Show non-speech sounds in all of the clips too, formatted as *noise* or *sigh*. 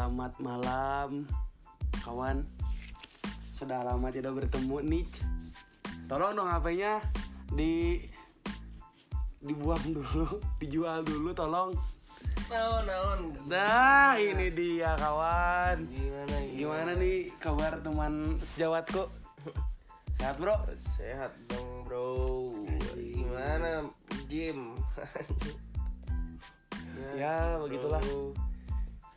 Selamat malam, kawan. Sudah lama tidak bertemu, Nich. Tolong dong HP-nya di dibuang dulu, *laughs* dijual dulu, tolong. Naon naon. Nah, ini dia kawan. Gimana Gimana nih kabar teman sejawatku? Sehat bro? Sehat dong bro. Gimana Jim? *laughs* Ya, begitulah. bro.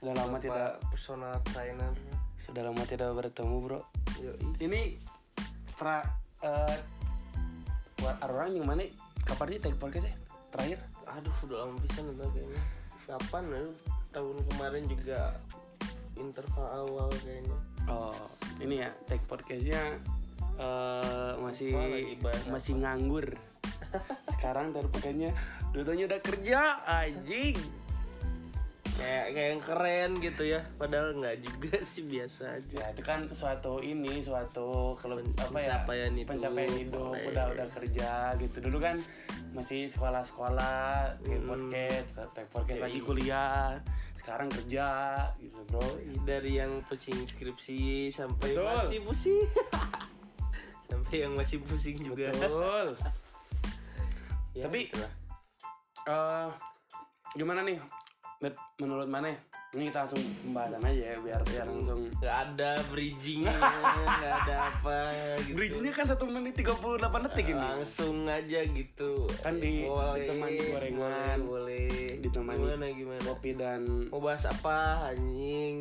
Sudah lama Bapak tidak personal trainer. sudah lama tidak bertemu bro. Yoi. Ini tra eh buat orang yang mana kapan sih take podcast ya? Terakhir? Aduh udah lama pisan itu kayaknya. Kapan ya? Tahun kemarin juga interval awal kayaknya. Oh, ini ya take podcastnya eh masih Apa masih nganggur. *laughs* Sekarang terpakainya dua-duanya udah kerja, anjing. Kayak kayak yang keren gitu ya. Padahal nggak juga *laughs* sih biasa aja. Ya itu kan suatu ini suatu kalau apa ya pencapaian hidup. pencapaian hidup Boleh. udah udah kerja gitu dulu kan masih sekolah-sekolah take Hmm. podcast take podcast Iya, lagi kuliah sekarang kerja gitu bro dari yang pusing skripsi sampai Betul. masih pusing *laughs* sampai yang masih pusing juga betul *laughs* Ya, Tapi- itulah. eh gimana nih Men- menurut mana ini kita langsung pembahasan aja ya biar biar langsung nggak ada bridging *laughs* nggak ada apa gitu bridgingnya kan satu menit 38 detik ini langsung aja gitu Kan di- ditemani gorengan. boleh. Ditemani. gimana gimana kopi dan mau bahas apa anjing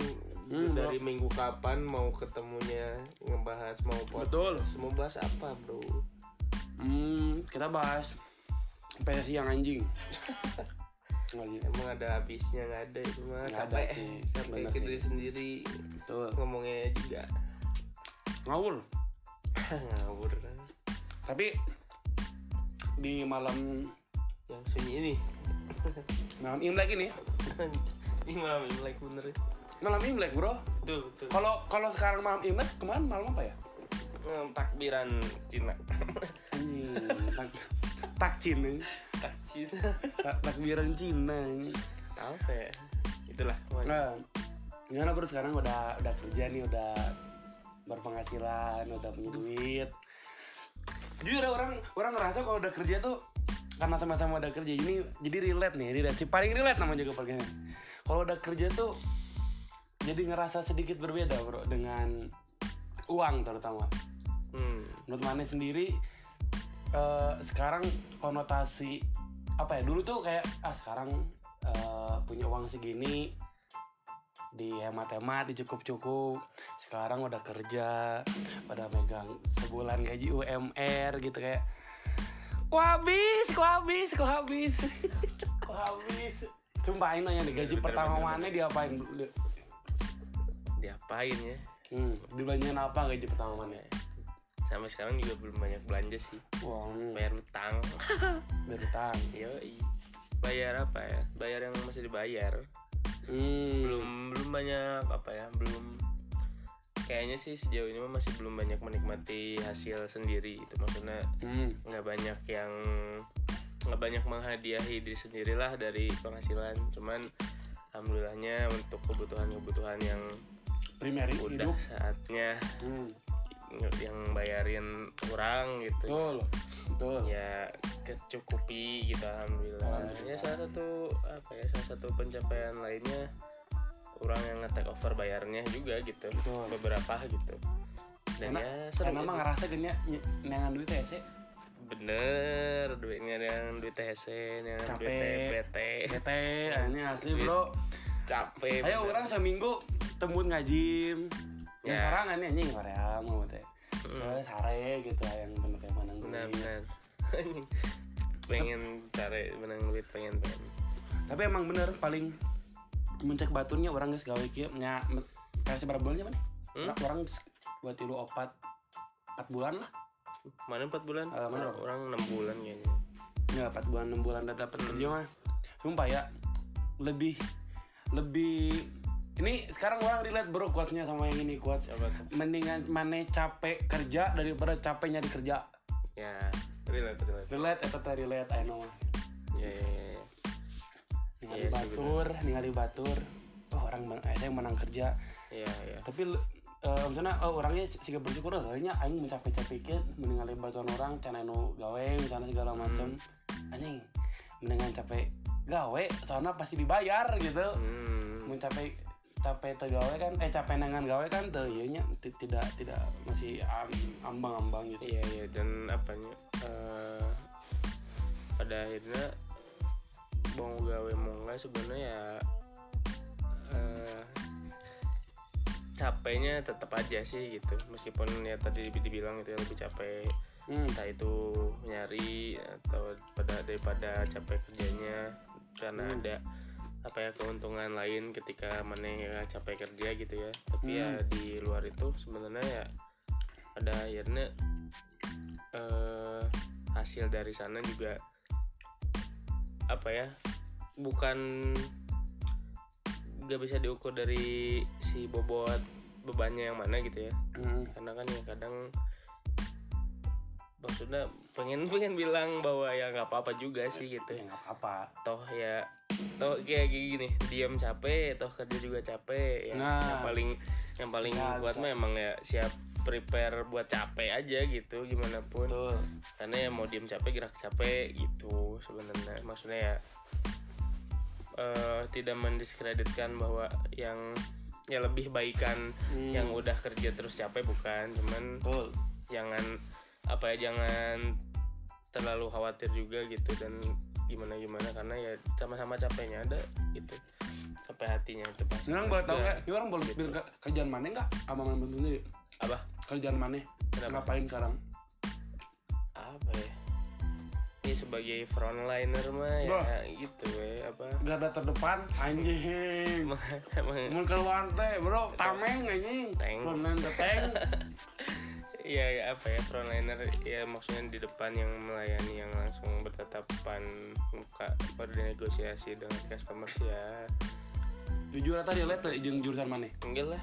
Hmm, dari minggu kapan mau ketemunya ngebahas mau Betul. podcast mau bahas apa bro hmm, kita bahas PSI yang anjing? *laughs* emang ada habisnya nggak ada itu ada capek sih, capek bener ke sih. diri sendiri. Betul. Ngomongnya juga. Ngawur? *laughs* Ngawur. Tapi di malam yang sunyi ini. *laughs* Malam imlek ini. *laughs* Ini malam imlek bener. Malam imlek bro. Betul betul. Kalau kalau sekarang malam imlek kemarin malam apa ya? Hmm, takbiran Cina. Anjing tak takcin Cina. Tak- takbiran Cina anjing. apa ya? Itulah. Nah, gimana bro sekarang? Udah udah kerja nih udah berpenghasilan udah punya duit. Jujur ya, orang orang ngerasa kalau udah kerja tuh karena sama-sama udah kerja ini jadi relate nih relate. Si paling relate nama juga podcastnya kalau udah kerja tuh jadi ngerasa sedikit berbeda bro dengan uang terutama. Hmm. menurut mana sendiri eh, sekarang konotasi apa ya dulu tuh kayak ah sekarang eh, punya uang segini dihemat-hemat dicukup-cukup. Sekarang udah kerja udah megang sebulan gaji UMR gitu kayak kok habis kok habis kok habis. *laughs* Kok habis. Sumpah ini nanya nih gaji Bener, pertama bener, mana diapain dulu? Diapain ya? Hmm, dibelanjain apa gaji pertama mana sampai sekarang juga belum banyak belanja sih. Uang bayar utang. *laughs* Berutang Yoi. bayar apa ya? Bayar yang masih dibayar. Hmm. belum belum banyak apa ya? Belum. Kayaknya sih sejauh ini masih belum banyak menikmati hasil sendiri itu maksudnya Hmm. nggak banyak yang nggak banyak menghadiahi diri sendirilah dari penghasilan. Cuman alhamdulillahnya untuk kebutuhan-kebutuhan yang primer udah hidup saatnya hmm. Yang bayarin kurang gitu betul betul ya kecukupi gitu alhamdulillah. Alhamdulillah. Ya salah satu apa ya salah satu pencapaian lainnya orang yang nge-take over bayarnya juga gitu. Betul. Beberapa gitu. Dan karena ya seru karena mah gitu. ngerasa genya ny- nengan duit ya sih bener duitnya yang duit THC yang duit. PT bete ini asli bro capek ayo orang seminggu tembun ngajim ya Ya. sekarang ini anjing Korea mau teh soalnya sare gitu yang bener kayak mana benar duit. Benar *laughs* pengen cari menang duit pengen pengen. Tapi emang bener paling mencek baturnya orang guys gawe kieu nya kasih berapa bulannya mana Hmm? orang orang buat tilu opat empat bulan lah. Mana empat bulan? Eh, mana? orang enam bulan kayaknya. Ya empat bulan enam bulan udah dapat kerja mah. Sumpah ya lebih lebih ini sekarang orang relate bro quotesnya sama yang ini quotes. Apa tuh? mendingan mana capek kerja daripada capek nyari kerja. Ya relate relate. Relate eta teh relate I know. Ya ya ya, ya. ningali Iya sih, batur ningali batur. Oh orang men- eh, saya menang kerja. Iya iya. Tapi eh, misalnya oh, orangnya sih bersyukur oh, kayaknya aing mencapai-capai mendingan lebaton orang cana nu gawe misalnya segala macam. Anjing mendingan capek gawe soalnya pasti dibayar gitu. Hmm. mencapai capek teu gawe kan eh capek nangan gawe kan tuh iya nya tidak tidak masih am- ambang-ambang gitu iya iya dan apanya eh, pada akhirnya mau gawe mau enggak sebenarnya ya eh, capeknya tetap aja sih gitu meskipun ya tadi dibilang itu ya lebih capek hmm. entah itu nyari atau pada daripada capek kerjanya karena Hmm. ada apa ya keuntungan lain ketika mana ya capek kerja gitu ya tapi ya Hmm. di luar itu sebenarnya ya pada akhirnya eh, hasil dari sana juga apa ya bukan nggak bisa diukur dari si bobot bebannya yang mana gitu ya Hmm. karena kan ya kadang maksudnya pengen *laughs* pengen bilang bahwa ya nggak apa-apa juga sih gitu ya nggak apa-apa toh ya toh kayak gini diam capek toh kerja juga capek ya Nah. yang paling yang paling Bisa, kuat bisa. mah emang ya siap prepare buat capek aja gitu gimana pun betul karena ya mau diem capek gerak capek gitu sebenarnya maksudnya ya eh, tidak mendiskreditkan bahwa yang ya lebih baikan Hmm. yang udah kerja terus capek bukan cuman betul jangan apa ya jangan terlalu khawatir juga gitu dan gimana gimana karena ya sama-sama capeknya ada gitu sampai hatinya itu pasti orang boleh tahu juga. nggak? Ini orang boleh bilang ke- kerjaan mana nggak? Abang Abang sendiri. apa Kerjaan mana? Kenapa? Ngapain sekarang? apa ya ini sebagai frontliner mah ya Wah. gitu ya apa Garda terdepan, anjing. *laughs* Mun keluar teh, bro, tameng anjing. Teng. Frontline teh teng. *laughs* Iya ya, apa ya frontliner ya maksudnya di depan yang melayani yang langsung bertatapan muka bernegosiasi dengan customer sih ya Jujur aja dia lihat jeung jurusan mana? enggak lah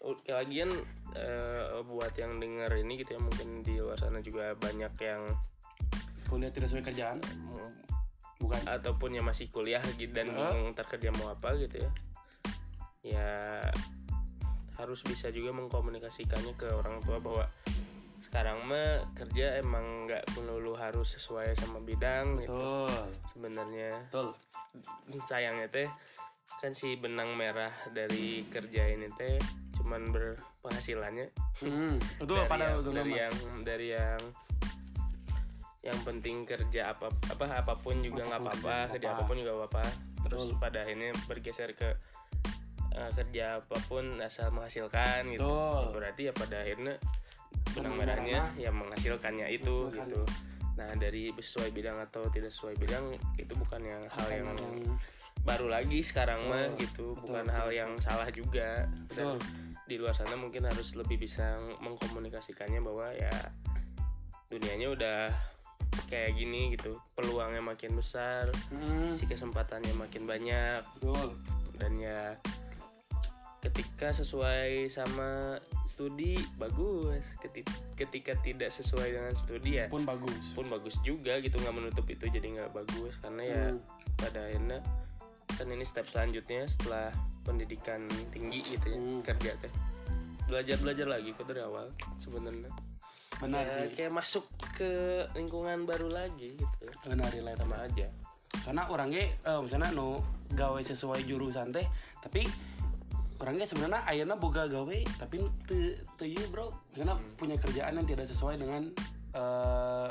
Uh, lagian eh, buat yang denger ini gitu ya mungkin di luar sana juga banyak yang Kuliah tidak sesuai kerjaan, bukan? ataupun yang masih kuliah gitu dan Heeh. bingung ntar kerja mau apa gitu ya ya harus bisa juga mengkomunikasikannya ke orang tua bahwa sekarang mah kerja emang nggak melulu harus sesuai sama bidang gitu Betul. sebenarnya Betul. sayangnya teh kan si benang merah dari kerja ini teh cuman berpenghasilannya Hmm, betul dari pada yang, dari yang dari yang yang penting kerja apa apa apa pun juga nggak apa-apa kerja apa pun juga apa-apa terus Betul. pada akhirnya bergeser ke eh, kerja apa pun asal menghasilkan gitu Betul. berarti ya pada akhirnya benang merahnya ya menghasilkannya itu menghasilkan. gitu nah dari sesuai bidang atau tidak sesuai bidang itu bukan yang hal yang yang- baru lagi sekarang Betul, mah gitu betul, bukan betul, hal betul. yang salah juga dan Betul. di luar sana mungkin harus lebih bisa mengkomunikasikannya bahwa ya dunianya udah kayak gini gitu peluangnya makin besar Hmm, si kesempatannya makin banyak betul. dan ya ketika sesuai sama studi bagus ketika, ketika tidak sesuai dengan studi ya Pun bagus. pun bagus juga gitu nggak menutup itu jadi nggak bagus karena ya Hmm. pada akhirnya kan ini step selanjutnya setelah pendidikan tinggi gitu ya Hmm. kerja teh belajar belajar lagi kok dari awal sebenarnya Benar Ya, sih. kayak masuk ke lingkungan baru lagi gitu Benar relate sama aja karena orangnya eh, misalnya no gawe sesuai jurusan teh tapi orangnya sebenarnya ayana boga gawe tapi te te ieu, bro. Misalnya punya kerjaan yang tidak sesuai dengan eh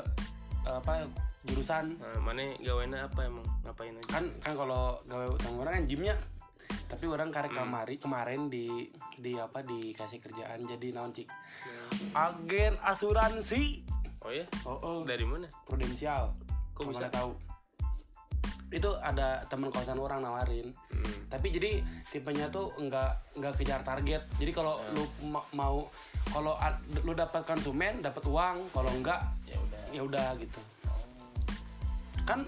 apa jurusan. Nah, mana gawainya apa emang? Ngapain aja? Kan kan kalau gawe utang orang kan gymnya tapi orang karek kamari kemarin di di apa dikasih kerjaan jadi naon cik? Agen asuransi. Oh ya oh, oh. Dari mana? Prudensial. Kok bisa? tahu itu ada teman kosan orang nawarin. Hmm. tapi jadi tipenya tuh nggak nggak kejar target. Jadi kalau lu ma- mau kalau lu dapat konsumen dapat uang kalau enggak ya udah. ya udah gitu. Kan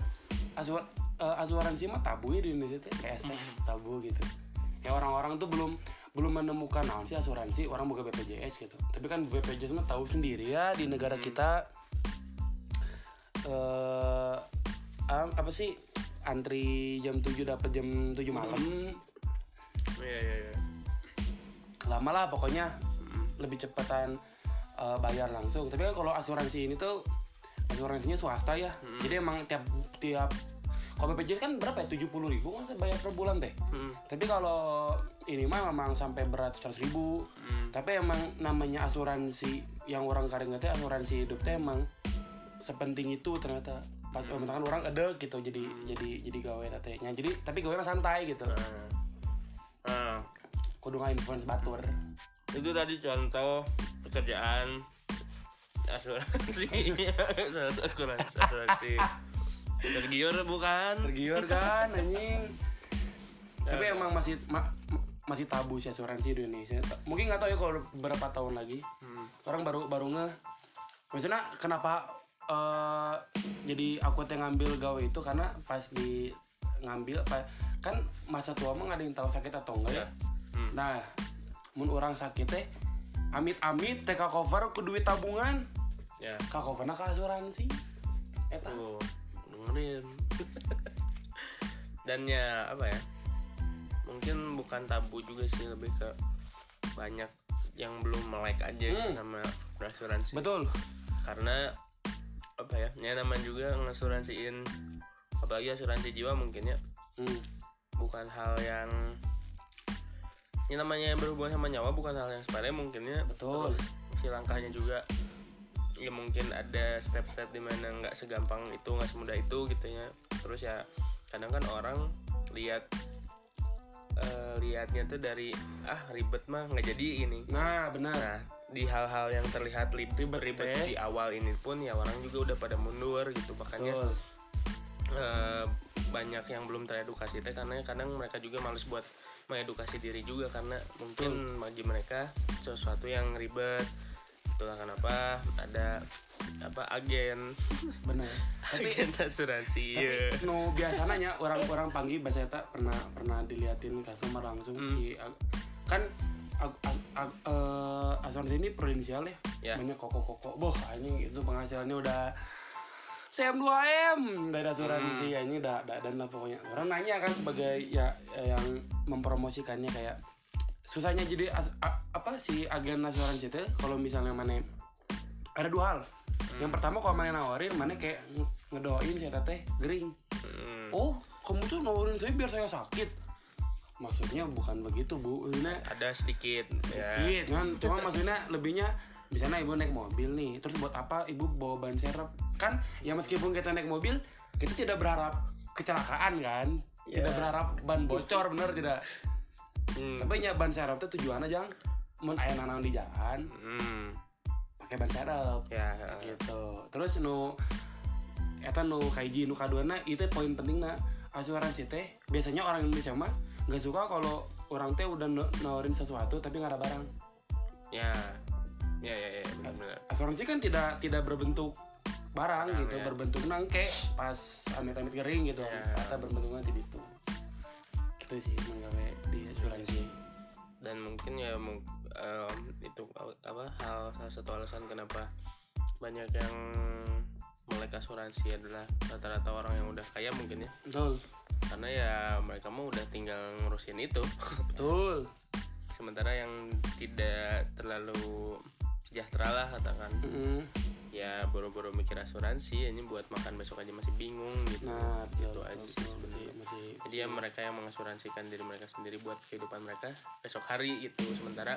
asur eh, asuransi mah tabu ya di Indonesia tuh kayak seks tabu gitu. Kayak orang-orang tuh belum belum menemukan naon sih asuransi? Orang buka BPJS gitu. Tapi kan BPJS mah tahu sendiri ya di negara kita eh am- apa sih antri jam 7 dapat jam 7 malam. Iya iya iya. Lama lah pokoknya. Lebih cepetan eh, bayar langsung. Tapi kan kalau asuransi ini tuh asuransinya swasta ya. Jadi emang tiap tiap kalau BPJS kan berapa ya? tujuh puluh ribu kan bayar per bulan teh Hmm. tapi kalau ini mah memang sampai beratus ribu. Hmm. tapi emang namanya asuransi yang orang kadang teh asuransi hidup teh emang sepenting itu ternyata pas hmm. kan orang ada gitu jadi jadi jadi gawe tetehnya jadi tapi gawe santai gitu. Nah, nah, kudu influence batur. Itu tadi contoh pekerjaan asuransi. Asuransi. *laughs* Asuransi tergiur bukan? Tergiur kan anjing. Tapi emang masih ma- ma- masih tabu sih asuransi di Indonesia. Mungkin nggak tahu ya kalau beberapa tahun lagi. Hmm. orang baru baru nge. Maksudnya kenapa eh, jadi aku teh ngambil gawe itu karena pas di ngambil apa kan masa tua mah ada yang tahu sakit atau enggak ya? Hmm. nah mun orang sakit teh amit-amit teh ka cover ku duit tabungan. Ya. Ka coverna ka asuransi eta. Tuh dengerin dan ya apa ya mungkin bukan tabu juga sih lebih ke banyak yang belum melek aja Hmm. sama asuransi. Betul. Karena apa ya ya namanya juga ngasuransiin apalagi asuransi jiwa mungkin ya. Hmm. bukan hal yang ini namanya berhubungan sama nyawa bukan hal yang sepele mungkin ya. Betul. Terus si langkahnya juga ya mungkin ada step-step di mana nggak segampang itu nggak semudah itu gitu ya. Terus ya kadang kan orang lihat eh, lihatnya tuh dari ah ribet mah nggak jadi ini. Nah benar. Nah, di hal-hal yang terlihat li- Ribet, ribet, teh. di awal ini pun ya orang juga udah pada mundur gitu makanya eh, banyak yang belum teredukasi teh karena kadang mereka juga males buat mengedukasi diri juga karena mungkin bagi mereka sesuatu yang ribet itulah kenapa ada apa agen. *laughs* Benar. Tapi agen asuransi tapi no biasanya orang-orang panggil bahasa eta pernah pernah diliatin customer langsung Hmm. si ag- kan ag- as- ag- eh, asuransi ini prudensial ya? Ya. banyak koko koko boh anjing itu penghasilannya udah CM 2M dari asuransi Hmm. ya ini udah udah dan lah pokoknya. Orang nanya kan sebagai ya yang mempromosikannya kayak susahnya jadi as- a- apa si agen asuransi itu kalau misalnya mana ada dua hal. Hmm. yang pertama kalau mana nawarin mana kayak nge- ngedoain si teh gering. Hmm, oh kamu tuh nawarin saya biar saya sakit maksudnya bukan begitu bu. Ini ada sedikit ya. Iya kan, cuma maksudnya lebihnya misalnya ibu naik mobil nih, terus buat apa ibu bawa ban serep? Kan ya meskipun kita naik mobil, kita tidak berharap kecelakaan kan, tidak berharap ban bocor bener tidak. Hmm, Tapi ya ban serep itu tujuannya jangan mun aya nanang di jalan hmm, pakai ban serep ya. gitu. Terus nu eta nu kaiji nu kaduana itu poin pentingnya asuransi teh biasanya orang Indonesia mah nggak suka kalau orang teh udah na- nawarin sesuatu tapi nggak ada barang. ya. Ya ya ya benar-benar asuransi kan tidak tidak berbentuk barang Barang, gitu ya. berbentuk nangke pas amit-amit kering gitu. Ya. atau berbentuknya tidak itu itu sih menggawe di asuransi. Dan mungkin ya mung- em, itu apa hal salah satu alasan kenapa banyak yang melek asuransi adalah rata-rata orang yang udah kaya mungkin ya. Betul karena ya mereka mau udah tinggal ngurusin itu. *laughs* Betul. Sementara yang tidak terlalu sejahtera lah katakan. Mm-mm. ya boro-boro mikir asuransi ini buat makan besok aja masih bingung gitu. Nah Itu aja sih sebenarnya. masih jadi ya mereka yang mengasuransikan diri mereka sendiri buat kehidupan mereka besok hari gitu. Sementara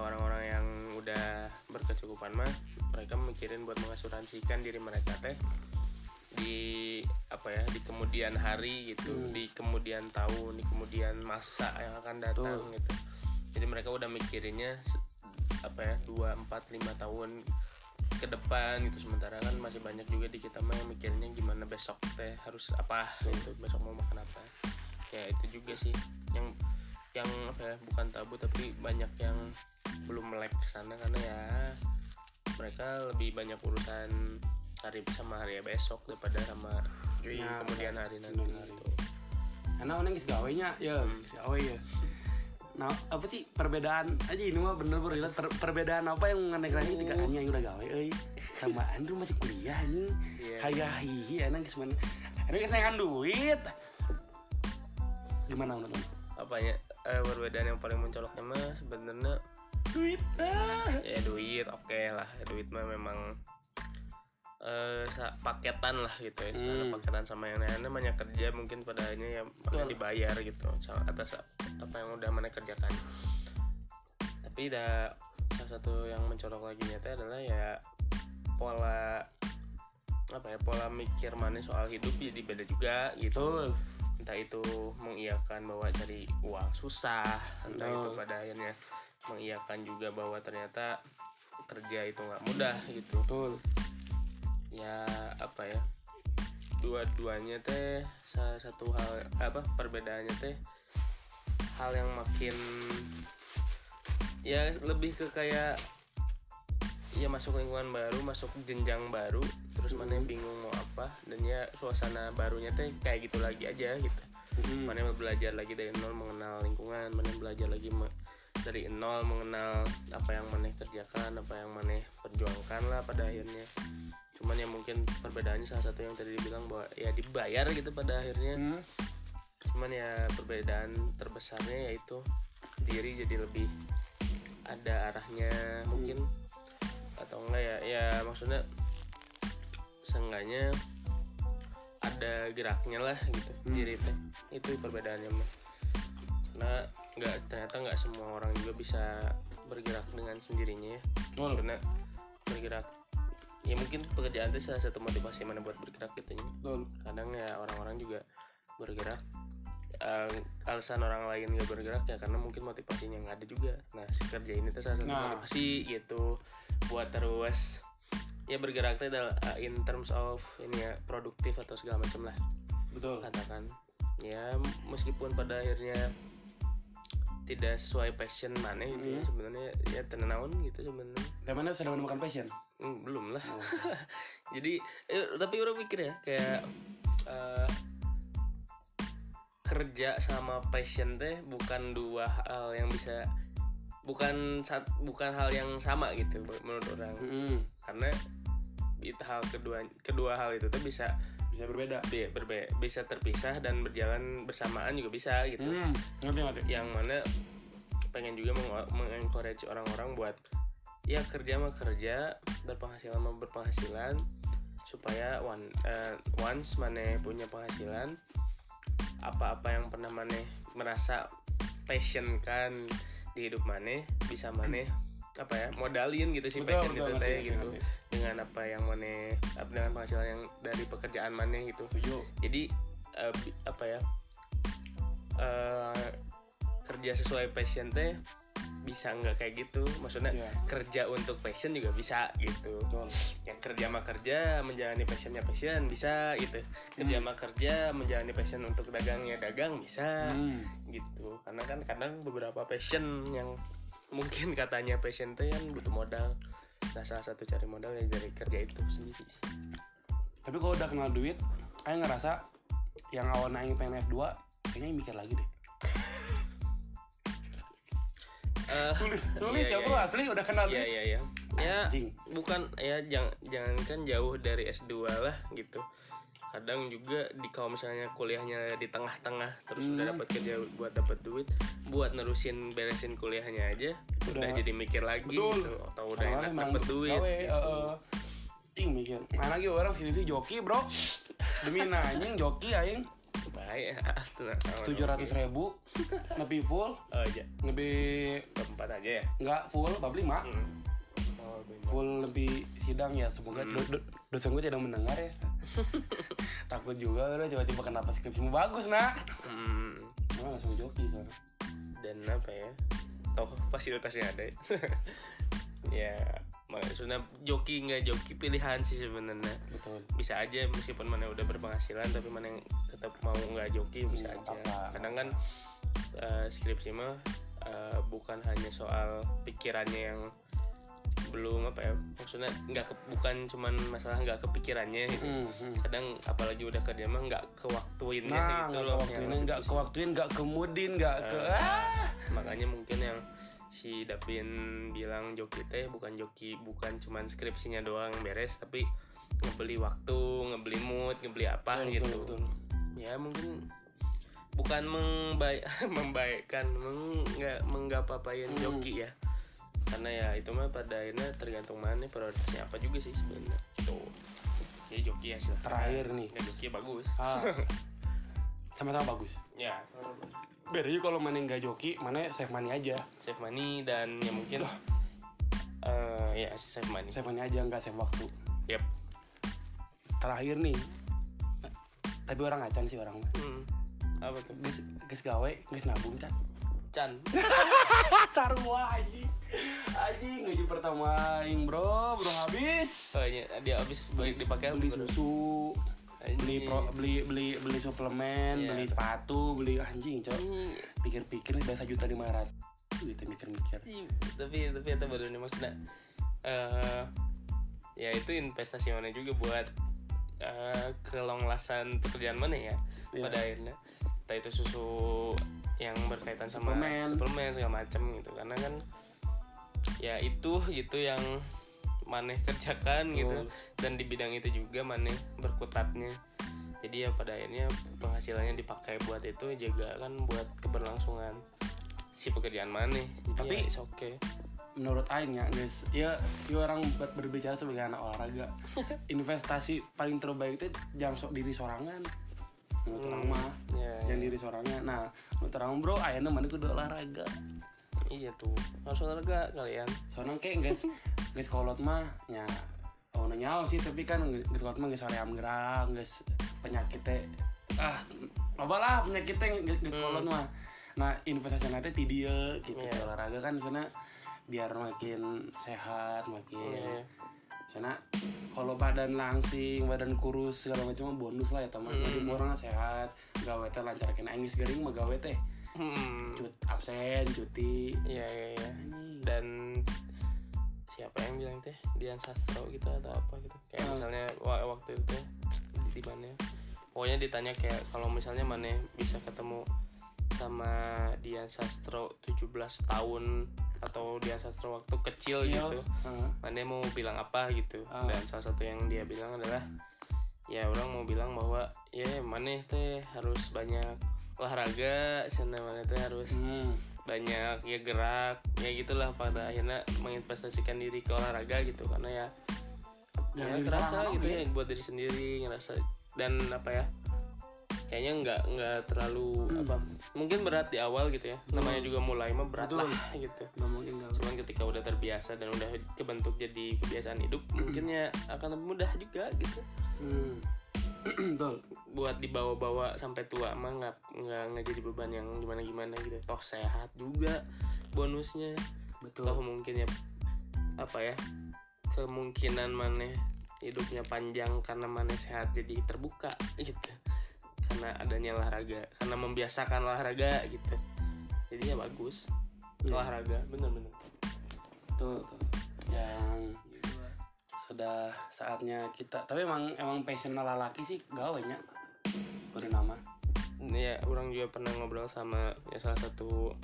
orang-orang yang udah berkecukupan mah mereka mikirin buat mengasuransikan diri mereka teh di apa ya di kemudian hari gitu Hmm. di kemudian tahun di kemudian masa yang akan datang Betul. gitu. Jadi mereka udah mikirinnya apa ya dua empat lima tahun ke depan gitu. Sementara kan masih banyak juga di kita mah yang mikirnya gimana besok teh harus apa gitu besok mau makan apa. Ya itu juga sih. Yang yang apa ya bukan tabu tapi banyak yang belum melek ke sana karena ya mereka lebih banyak urusan hari sama hari besok daripada sama di Nah, kemudian hari nanti hari. gitu. karena orang geus gawenya ya Hmm. gawe ya nah apa sih perbedaan aja ini mah bener bener. Per- perbedaan apa yang mengenai lagi ketika anjing yang udah gawe euy sama Andrew masih kuliah anjing Iya. hayah hihi enak geus mana kita duit gimana menurut apanya eh, perbedaan yang paling mencoloknya mah sebenarnya duit ah. ya duit oke lah duit mah memang sa- paketan lah gitu ya Hmm. paketan sama yang lain namanya kerja mungkin pada akhirnya ya mana dibayar gitu atas apa yang udah mana kerjakan tapi dah salah satu yang mencolok lagi nyata adalah ya pola apa ya pola mikir mana soal hidup jadi beda juga gitu Betul. entah itu mengiyakan bahwa cari uang susah entah itu Betul. pada akhirnya mengiyakan juga bahwa ternyata kerja itu nggak mudah gitu betul ya apa ya dua-duanya teh salah satu hal apa perbedaannya teh hal yang makin ya lebih ke kayak ya masuk lingkungan baru masuk jenjang baru terus mana Hmm. bingung mau apa dan ya suasana barunya teh kayak gitu lagi aja gitu Hmm. mana belajar lagi dari nol mengenal lingkungan mana belajar lagi me- dari nol mengenal apa yang mana kerjakan apa yang mana perjuangkan lah pada akhirnya cuman ya mungkin perbedaannya salah satu yang tadi dibilang bahwa ya dibayar gitu pada akhirnya. Hmm. cuman ya perbedaan terbesarnya yaitu diri jadi lebih ada arahnya mungkin. Atau enggak ya ya maksudnya seenggaknya ada geraknya lah gitu Hmm. diri teh. Itu perbedaannya mah karena nggak ternyata nggak semua orang juga bisa bergerak dengan sendirinya ya. Betul karena bergerak ya mungkin pekerjaan itu salah satu motivasi mana buat bergerak gitu ya. Kadang ya orang-orang juga bergerak Eh, alasan orang lain gak bergerak ya karena mungkin motivasinya nggak ada juga. Nah si kerja ini tuh salah satu Nah. motivasi gitu buat terus ya bergerak itu adalah uh, in terms of ini ya produktif atau segala macam lah. Betul. Katakan ya meskipun pada akhirnya tidak sesuai passion mana gitu ya Hmm. sebenarnya ya tenenaun gitu sebenarnya. Dan mana sudah menemukan passion Hmm, belum lah Oh. *laughs* jadi eh, tapi orang mikir ya kayak eh, kerja sama passion teh bukan dua hal yang bisa bukan sat- bukan hal yang sama gitu menurut orang Hmm. karena itu hal kedua kedua hal itu tuh bisa bisa berbeda bi- berbe- bisa terpisah dan berjalan bersamaan juga bisa gitu hmm. ngerti ngerti yang mana pengen juga meng- mengencourage orang-orang buat ya kerja mah kerja berpenghasilan mah berpenghasilan supaya one, eh, once mana punya penghasilan apa-apa yang pernah mana merasa passion kan di hidup mana bisa mana apa ya modalin gitu sih passion itu teh gitu. dengan apa yang mana dengan penghasilan yang dari pekerjaan mana gitu. Setuju. Jadi bi- apa ya eh, kerja sesuai passion teh bisa nggak kayak gitu. Maksudnya Iya. kerja untuk passion juga bisa gitu. Betul. Yang kerja mah kerja menjalani passionnya passion bisa gitu. Kerja mah kerja menjalani passion untuk dagangnya dagang bisa hmm. gitu. Karena kan kadang beberapa passion yang mungkin katanya passion teh kan butuh modal. Nah salah satu cari modal ya dari kerja itu sendiri sih. Tapi kalau udah kenal duit Aing ngerasa yang awalnya Aing pengen F2 kayaknya Aing mikir lagi deh Eh, sulit sulit Iya, ya iya, bro asli udah kenal Iya iya iya. Ya Anjing. bukan ya jangan jangankan jauh dari S2 lah gitu. Kadang juga di kalau misalnya kuliahnya di tengah-tengah terus udah Hmm. dapat kerja buat dapat duit, buat nerusin beresin kuliahnya aja udah, Udah. jadi mikir lagi Betul. gitu atau udah Awalnya enak dapat duit. gawe, gitu. Ting mikir Nah lagi orang sini joki bro Demi nanying joki aing Ya. Aman, tujuh ratus ribu Lebih full Oh iya, Lebih empat aja ya. Enggak full Bab lima Hmm. Oh. Full lebih sidang ya Semoga Hmm. do- do- dosen gue tidak mendengar ya *laughs* Takut juga udah Coba-coba kenapa skripsimu bagus nak Hmm. Nah, langsung joki soalnya dan apa ya toh fasilitasnya ada *laughs* ya maksudnya joki nggak joki pilihan sih sebenarnya Betul bisa aja meskipun mana udah berpenghasilan tapi mana yang tetap mau nggak joki bisa Iya, aja apa-apa. kadang kan eh, skripsi mah eh, bukan hanya soal pikirannya yang belum apa ya maksudnya nggak ke- bukan cuman masalah nggak kepikirannya gitu Hmm, hmm. kadang apalagi udah kerja mah nggak kewaktuinnya Nah, gitu loh nggak kewaktuin, nggak kemudin, nggak ke Eh. ah. makanya mungkin yang si Dapin bilang joki teh bukan joki bukan cuman skripsinya doang beres tapi ngebeli waktu ngebeli mood ngebeli apa Betul, gitu betul, betul. Ya mungkin bukan membaik *laughs* membaikkan meng nggak menggapapain Hmm. joki ya. Karena ya itu mah pada akhirnya tergantung mana prioritasnya apa juga sih sebenarnya tuh jadi joki ya silahkan. Terakhir nih. nggak joki ya bagus. Ah. sama-sama bagus. Ya. Aja kalau mana nggak joki mana save money aja. Save money dan ya mungkin eh ya sih save money. Save money aja nggak save waktu. Yep. Terakhir nih tapi orang acan sih orang mah hmm. apa tuh? Guys guys gawe guys nabung can Chan. Carua *laughs* anjing. Anjing gaji pertama aing bro. Bro habis. Oh iya dia habis beli dipakai beli susu beli pro, beli beli beli suplemen Iya. beli sepatu beli anjing Anjing. pikir-pikir nih biasa juta lima ratus. Gitu mikir-mikir. Ih, tapi tapi itu baru nih maksudnya eh ya itu investasi mana juga buat eh kelonglasan pekerjaan mana ya Iya. pada akhirnya entah itu susu yang berkaitan sama Suplemen. suplemen segala macam gitu karena kan ya itu gitu yang maneh kerjakan gitu Betul. dan di bidang itu juga maneh berkutatnya jadi ya pada akhirnya penghasilannya dipakai buat itu juga kan buat keberlangsungan si pekerjaan maneh Tapi- tapi oke okay. Menurut Aing ya guys ya, ya orang ber- berbicara sebagai anak olahraga. *laughs* Investasi paling terbaik itu jangan sok diri sorangan. Menurut orang mah ya, jangan diri sorangan. Nah menurut orang bro ayana mana kudu olahraga. Iya tuh harus olahraga kalian. Soalnya kayak guys. Guys kolot mah ya oh nyawa sih tapi kan guys kolot mah guys soream gerak guys penyakitnya ah loba lah penyakitnya guys kolot mah. Nah investasi nanti ti dia gitu Iya. olahraga kan sana biar makin sehat makin Iya. sana kalau badan langsing badan kurus segala macam bonus lah ya teman jadi orang sehat gawe teh lancar kena Inggris garing mah gawe teh hmm. cut absen cuti iya iya iya Anjing. dan siapa yang bilang teh Dian Sastro gitu atau apa gitu kayak Hmm. misalnya wa- waktu itu teh di mana pokoknya ditanya kayak kalau misalnya mana bisa ketemu sama Dian Sastro 17 tahun atau Dian Sastro waktu kecil Iya. gitu Heeh. mana mau bilang apa gitu Ah. dan salah satu yang dia bilang adalah ya orang mau bilang bahwa ya mana teh harus banyak olahraga sana mana teh harus Hmm. banyak ya gerak ya gitulah pada akhirnya menginvestasikan diri ke olahraga gitu karena ya ya diri ngerasa gitu oke. ya buat diri sendiri ngerasa dan apa ya kayaknya nggak nggak terlalu Hmm. apa mungkin berat di awal gitu ya. Namanya juga mulai mah berat Betul. lah *laughs* gitu. Nggak mungkin cuman ketika udah terbiasa dan udah kebentuk jadi kebiasaan hidup *clears throat* mungkin ya akan lebih mudah juga gitu. Hmm. *clears throat* betul. Buat dibawa-bawa sampai tua mah nggak nggak nggak jadi beban yang gimana gimana gitu. Toh sehat juga bonusnya. Betul. Toh mungkin ya apa ya kemungkinan maneh hidupnya panjang karena maneh sehat jadi terbuka gitu karena adanya olahraga karena membiasakan olahraga gitu. Jadi ya bagus. Iya. olahraga bener-bener tuh, tuh. yang sudah saatnya kita tapi emang emang passion laki sih gawe nya. Udah nama. Ini ya orang juga pernah ngobrol sama ya salah satu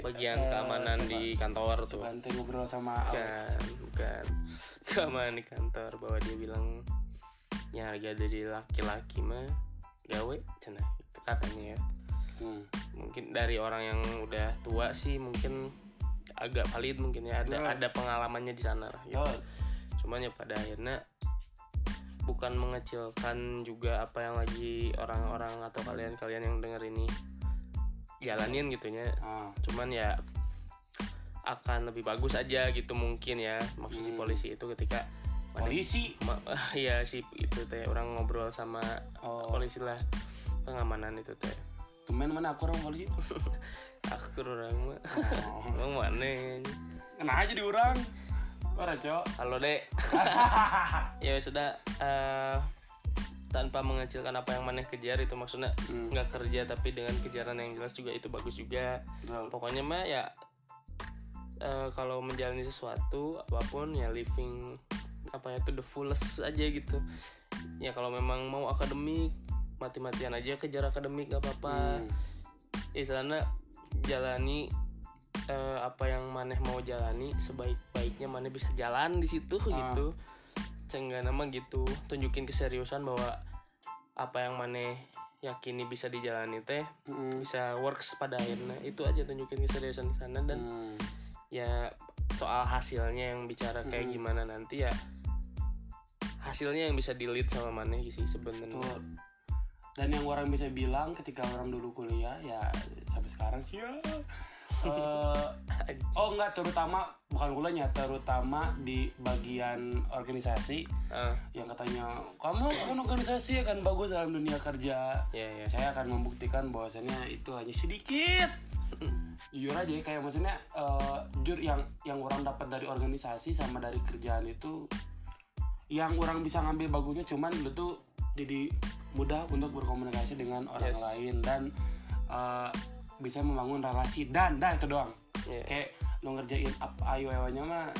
bagian Eh, keamanan coba. di kantor tuh. Bantu ngobrol sama bukan bukan. *laughs* Keamanan di kantor bahwa dia bilang ya harga dari laki-laki mah gawe cina itu katanya ya hmm. mungkin dari orang yang udah tua sih mungkin agak valid mungkin ya ada Ya. ada pengalamannya di sana lah gitu. Yo, cuman ya pada akhirnya bukan mengecilkan juga apa yang lagi orang-orang atau kalian-kalian yang denger ini jalanin gitunya ah, cuman ya akan lebih bagus aja gitu mungkin ya maksud si Hmm. polisi itu ketika polisi? Ma- *laughs* ya sih itu teh orang ngobrol sama oh. polisi lah. Pengamanan itu teh. Temen mana aku orang polisi? *laughs* Aku orang mah. Oh. *laughs* Emang mana? Kena aja di orang. Ora cok. Halo dek. Ya sudah eh, tanpa mengecilkan apa yang maneh kejar itu maksudnya Hmm. nggak kerja tapi dengan kejaran yang jelas juga itu bagus juga. Betul. pokoknya mah ya eh, kalau menjalani sesuatu apa pun ya living apa ya to the fullest aja gitu ya kalau memang mau akademik mati-matian aja kejar akademik gak apa-apa Hmm. istilahnya jalani eh, apa yang maneh mau jalani sebaik-baiknya maneh bisa jalan di situ Ah. gitu sehingga nama gitu tunjukin keseriusan bahwa apa yang maneh yakini bisa dijalani teh Mm. bisa works pada akhirnya itu aja tunjukin keseriusan di sana dan Hmm. ya soal hasilnya yang bicara kayak gimana nanti ya hasilnya yang bisa dilihat sama mana sih sebenarnya. Dan yang orang bisa bilang ketika orang dulu kuliah ya sampai sekarang sih ya. *laughs* eh, oh enggak terutama bukan kuliahnya terutama di bagian organisasi Ah, yang katanya kamu kan organisasi akan bagus dalam dunia kerja. ya ya Saya akan membuktikan bahwasannya itu hanya sedikit. Jujur aja ya, kayak maksudnya eh, jujur yang yang orang dapat dari organisasi sama dari kerjaan itu yang orang bisa ngambil bagusnya cuman lu tuh jadi mudah untuk berkomunikasi dengan orang Yes. lain dan eh, bisa membangun relasi dan dan itu doang Iya. kayak lu ngerjain apa ayo mah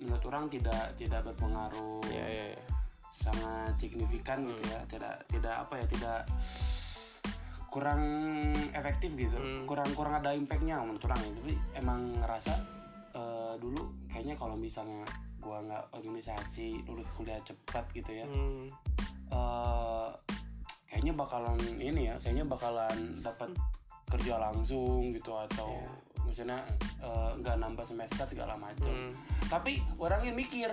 menurut orang tidak tidak berpengaruh ya ya ya sangat signifikan gitu ya tidak tidak apa ya tidak kurang efektif gitu Hmm. kurang kurang ada impactnya menurut orang ya tapi emang ngerasa eh, dulu kayaknya kalau misalnya gua nggak organisasi lulus kuliah cepat gitu ya. Hmm, eh, kayaknya bakalan ini ya kayaknya bakalan dapat kerja langsung gitu atau Iya. misalnya eh, nggak nambah semester segala macam hmm, tapi orangnya mikir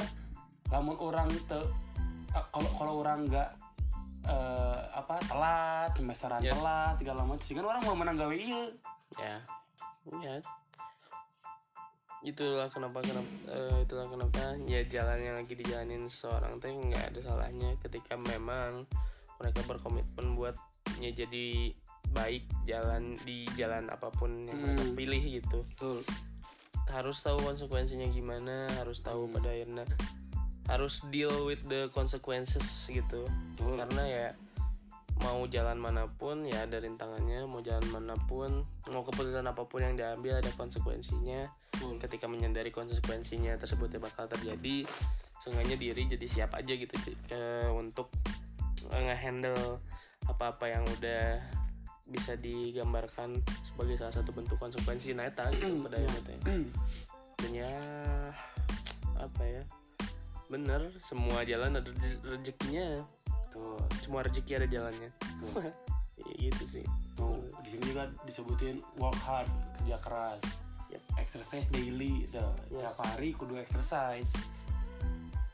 namun orang te ah, kalau kalau orang nggak eh, apa telat semesteran Yes. telat segala macam kan orang mau menang gawe iya. Ya ya itulah kenapa kenapa eh, itulah kenapa ya jalan yang lagi dijalanin seorang teh nggak ada salahnya ketika memang mereka berkomitmen buat ya jadi baik jalan di jalan apa pun yang mereka Hmm. pilih gitu betul harus tahu konsekuensinya gimana harus tahu Hmm. pada akhirnya harus deal with the consequences gitu betul karena ya mau jalan mana pun ya ada rintangannya. Mau jalan mana pun mau keputusan apa pun yang diambil ada konsekuensinya. Betul ketika menyadari konsekuensinya tersebut ya bakal terjadi seenggaknya diri jadi siap aja gitu ke untuk eh, nge-handle apa-apa yang udah bisa digambarkan sebagai salah satu bentuk konsekuensi neta gitu pada akhirnya. teh. dan ya apa ya bener semua jalan ada reze- rezekinya betul. Semua rezeki ada jalannya. Betul. *laughs* Ya gitu sih. Tuh di sini juga disebutin work hard kerja keras. Yep. exercise daily tuh Yes. tiap hari kudu exercise.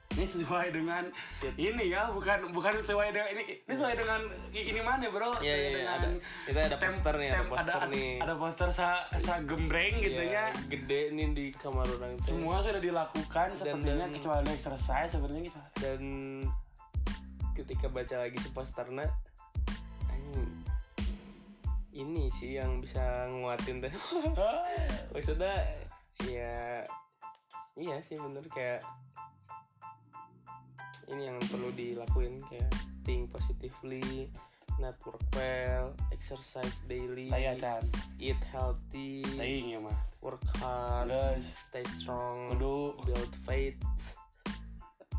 Ini sesuai dengan Yep. ini ya bukan bukan sesuai dengan ini. Ini sesuai dengan ini mana bro? Iya, iya, iya, dengan ada. Kita ada tem- poster nih, ada poster ada, nih. ada poster sa, sa gembreng gitu Ya, ya gede nih di kamar orang semua sudah dilakukan sepertinya dan- kecuali exercise sebenarnya gitu. dan ketika baca lagi anjing, ini sih yang bisa nguatin teh *laughs* maksudnya ya iya sih bener kayak ini yang perlu dilakuin kayak think positively network well exercise daily saya Chan eat healthy ya mah. work hard Terus stay strong kudu. build faith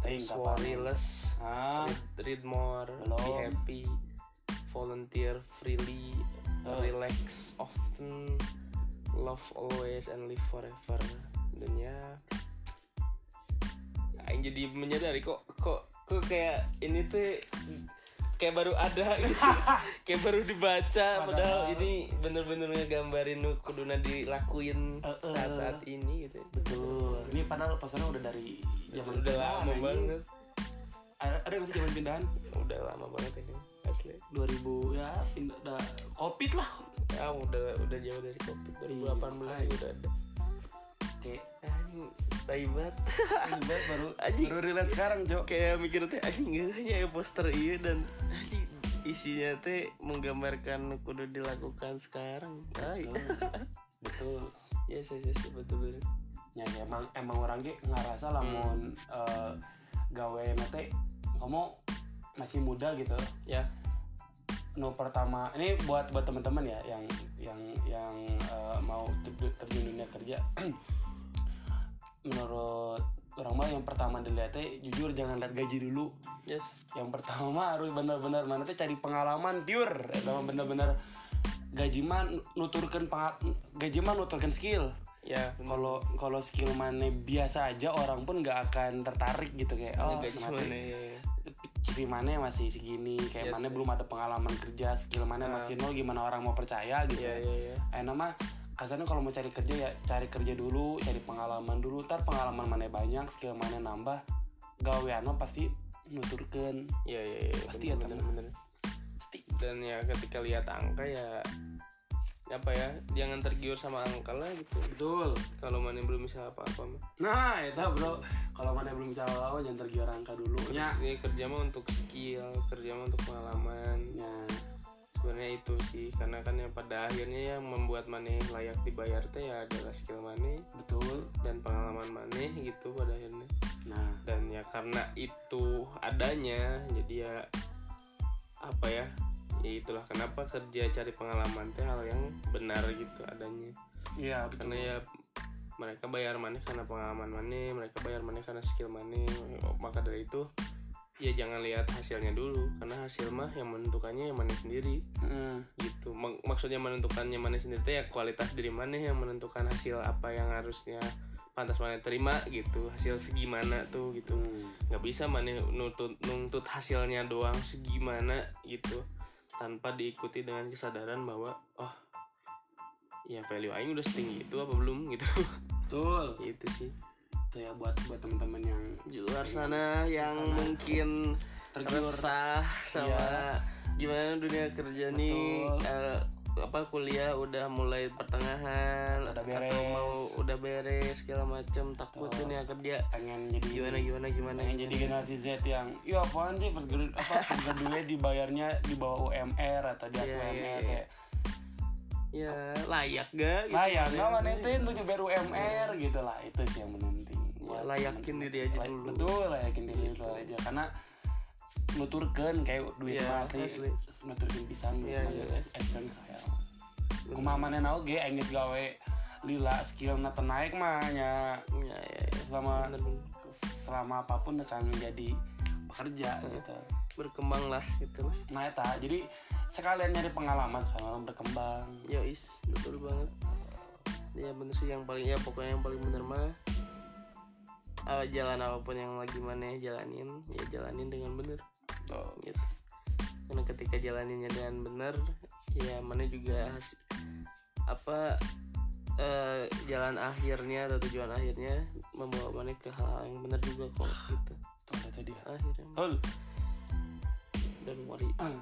Taying terus kapan worry less ah. Read, read more. Be Belum. happy. Volunteer freely. Oh. relax often. Love always and live forever. Dan ya. Aing jadi menyadari kok kok kok kayak ini tuh kayak baru ada *laughs* gitu. Kayak baru dibaca padahal, Padahal- ini bener-bener ngegambarin kuduna dilakuin eh. saat-saat ini gitu betul. Ini padahal pesannya udah dari zaman udah pindahan, lama anjing. banget. Ada ada nggak sih zaman pindahan? Udah lama banget ini asli. 2000 ya pindah udah covid lah. Ya udah udah jauh dari covid. 2018 Iya, juga udah ada. Kayak anjing tai banget ini baru Anjing. baru relate sekarang cok. Kayak mikir teh anjing hanya poster iya dan anjing isinya teh menggambarkan kudu dilakukan sekarang. Tai betul. Ya sih sih sih, betul betul. Ya ya, emang emang orang ge ngerasa lamun eh, gawe nate kamu masih muda gitu. Ya. No pertama ini buat buat teman-teman ya yang yang yang eh, mau ter- terjun dunia kerja *clears throat* menurut orang mah yang pertama dilihatnya jujur jangan lihat gaji dulu. Yes. Yang pertama harus benar-benar mana teh cari pengalaman pure. Atau benar-benar gaji mah nuturkan gaji mah nuturkan skill. Ya kalau kalau skill mana biasa aja orang pun nggak akan tertarik gitu kayak oh gaji mana ya? Mana masih segini kayak Yes, mana belum ada pengalaman kerja skill mana Ah. masih nol gimana orang mau percaya gitu. Iya iya iya. enak mah kasarnya kalau mau cari kerja ya cari kerja dulu cari pengalaman dulu. Ntar pengalaman mana banyak skill mana nambah gawean pasti nuturkan Iya iya iya. Pasti bener, ya, bener, bener. pasti. Dan ya ketika lihat angka ya apa ya jangan tergiur sama angka lah gitu. Betul. Kalau mana belum bisa apa-apa mah. Nah itu bro. Kalau mana belum bisa apa jangan tergiur angka dulu. Ya ini kerja mah untuk skill kerja mah untuk pengalaman. Ya sebenarnya itu sih karena kan yang pada akhirnya yang membuat mana layak dibayar teh ya adalah skill mana betul. dan pengalaman mana gitu pada akhirnya. Nah. Dan ya karena itu adanya jadi ya apa ya ya itulah kenapa kerja cari pengalaman teh hal yang benar gitu adanya. Iya karena ya mereka bayar mana karena pengalaman mana mereka bayar mana karena skill mana maka dari itu ya jangan lihat hasilnya dulu karena hasil mah yang menentukannya yang mana sendiri. Mm, gitu. Mak- maksudnya menentukannya mana sendiri ya kualitas diri mana yang menentukan hasil apa yang harusnya pantas mana terima gitu hasil segimana tuh gitu. Mm. nggak bisa mana nuntut nuntut hasilnya doang segimana gitu tanpa diikuti dengan kesadaran bahwa oh ya value aing udah setinggi itu apa belum? gitu. Betul. Itu sih itu ya buat buat teman-teman yang di luar sana yang Sana. mungkin tergiur resah sama gimana dunia kerja nih Betul. eh, apa kuliah udah mulai pertengahan Udah atau beres. mau udah beres segala macem takut Betul. dunia kerja pengen jadi gimana gimana gimana pengen jadi generasi Z yang ya apaan sih first grade apa first graduate dibayarnya di bawah UMR atau di atas iya, UMR iya. kayak ya layak gak gitu layak nggak mana itu untuk nyebar UMR gitu lah itu sih yang penting Ya, layakin teman-teman. diri aja Lay- dulu. betul layakin diri dulu aja karena nuturkan kayak duit Iya, mah asli, asli. nuturkan pisan Iya, yeah, iya. es dan saya oge aing geus gawe lila skillna teu naik mah ya, ya, ya. selama Bener, bener. selama apa pun akan menjadi pekerja gitu berkembang lah gitu lah nah eta jadi sekalian nyari pengalaman sekalian berkembang Yois, betul banget. Ya bener sih yang paling ya pokoknya yang paling bener mah ah, jalan apa pun yang lagi mana jalanin ya jalanin dengan bener Tuh. gitu. Karena ketika jalaninnya dengan bener ya mana juga has- apa eh, jalan akhirnya atau tujuan akhirnya membawa mana ke hal yang benar juga kok gitu itu dia akhirnya Betul. dan worry dan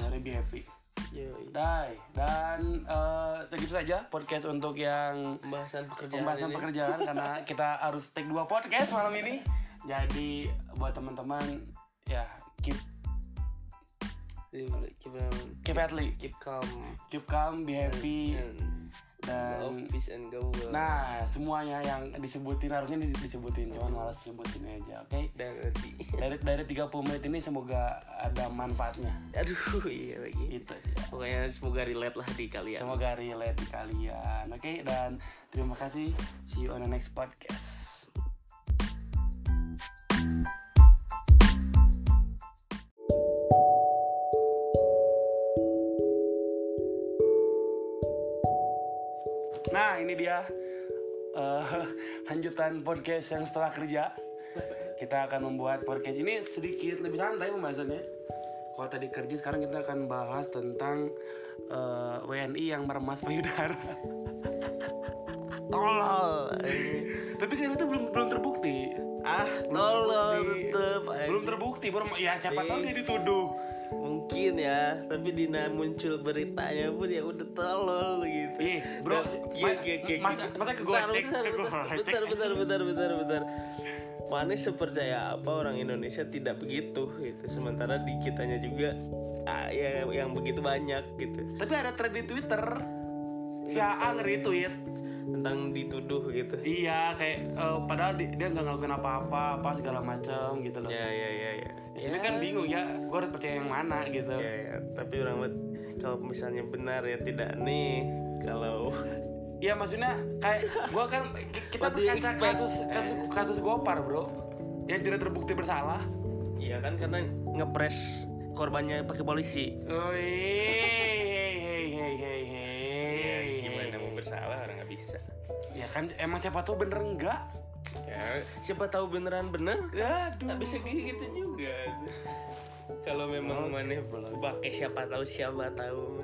hari happy Yoi. Dai dan eh, segitu saja podcast untuk yang pembahasan pekerjaan pembahasan ini. pekerjaan *laughs* karena kita harus take dua podcast malam ini. Jadi buat teman-teman ya keep Keep, keep, keep atli keep calm. Keep calm be happy. And love dan peace and go nah semuanya yang disebutin harusnya di- disebutin. Cuman malas sebutin aja oke? Dari dari dari 30 menit ini semoga ada manfaatnya. Aduh iya lagi. Itu aja. pokoknya semoga relate lah di kalian. Semoga relate di kalian oke? Dan terima kasih. See you on the next podcast ini dia eh, *laughs* lanjutan podcast yang setelah kerja. Kita akan membuat podcast ini sedikit lebih santai pembahasannya. Kalau tadi kerja sekarang kita akan bahas tentang eh, WNI yang meremas payudara. *laughs* tolol Tapi kan itu belum belum terbukti. ah tolol Terbukti. Belum terbukti. Belum ya siapa tahu dia dituduh. Mungkin ya tapi dina muncul beritanya pun ya udah tolol gitu. Ih, bro, ma- iya, iya, masa- masa ke gocek, bentar, bentar, bentar bentar bentar bentar. Mana sepercaya apa orang Indonesia tidak begitu gitu. Sementara di kitanya juga ah, ya yang begitu banyak gitu. Tapi ada thread di Twitter. Si Aang retweet. Tentang dituduh gitu Iya, kayak eh, padahal di- dia nggak ngelakuin apa-apa, apa segala macam gitu loh. ya ya ya ya sini kan bingung ya, gue harus percaya yang mana gitu. ya, ya. tapi orang buat kalau misalnya benar ya tidak nih kalau Iya maksudnya kayak gue kan ki- kita berkaca kasus kasus kasus Gopar bro, yang tidak terbukti bersalah. Iya kan karena ngepres korbannya pakai polisi. Oh hei hei hei hei hei. Gimana mau bersalah bisa. Ya kan emang siapa tahu bener enggak? Ya siapa tahu beneran bener? Aduh. Nggak bisa gitu juga. kalau memang Oke, mana boleh. pakai siapa tahu siapa tahu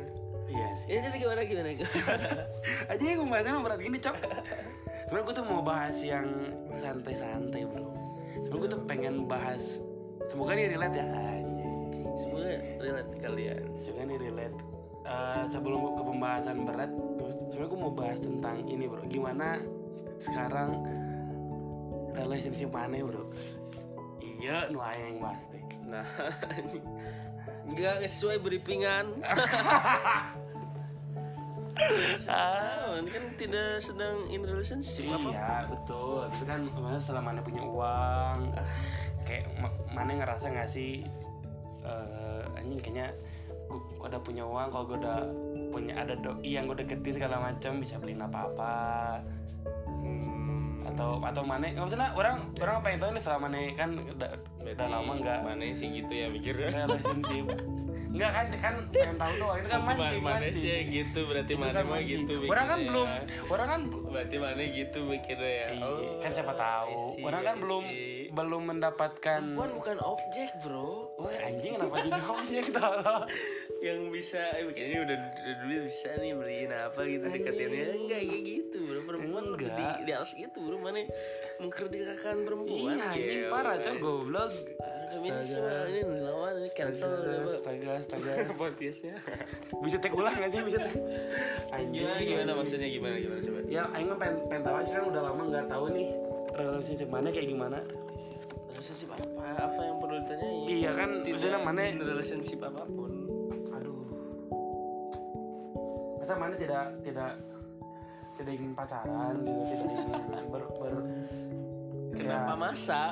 iya sih ya jadi gimana gimana *laughs* aja yang pembahasannya berat gini cok sebenarnya gue tuh mau bahas yang santai-santai bro sebenarnya gue tuh pengen bahas semoga ini relate ya semua relate kalian semoga ini relate Eh, sebelum ke pembahasan berat sebenarnya gue mau bahas tentang ini bro. Gimana sekarang relationship mana bro? Iya nu yang pasti. Nah nggak sesuai briefingan. *laughs* Ah, kan tidak sedang in relationship apa? Iya betul, tapi kan mana selama mana punya uang, kayak ma- mana ngerasa nggak sih, eh anjing kayaknya gue udah punya uang, kalau gue udah punya ada doi yang gue deketin segala macam bisa beliin apa apa, Hmm, atau atau mana, maksudnya orang orang pengen tahu nih selama nih kan udah udah lama nggak mana sih gitu ya mikirnya relationship, *laughs* nggak kan kan pengen tahu doang itu kan mancing mana mancing. sih gitu berarti Itu mana kan mah gitu Orang kan mikirnya belum, ya. orang kan berarti mana gitu mikirnya ya Oh, kan siapa tahu. I see, Orang kan belum. Belum mendapatkan perempuan bukan objek bro. Wah anjing kenapa jadi objek tolong? Yang bisa eh, kayaknya udah udah dulu bisa nih beliin apa gitu deketinnya enggak kayak gitu bro. Perempuan lebih di, Enggak. di atas itu bro mana mengkerdilkan perempuan. Iya anjing parah coy goblok. Feminisme ini lawan ini cancel Astaga, astaga, *laughs* astaga podcastnya Bisa take ulang gak sih? Bisa take Anjing gimana gimana maksudnya? Gimana gimana coba? Ya Aing pengen, pengen tahu aja kan udah lama gak tahu nih Relationship mana kayak gimana relationship apa apa yang perlu ditanyain? Iya kan, maksudnya mana- relationship apa pun. Aduh. Masa mana tidak Tidak Tidak ingin pacaran gitu Tidak ingin *laughs* ber, ber kenapa Ya. masa?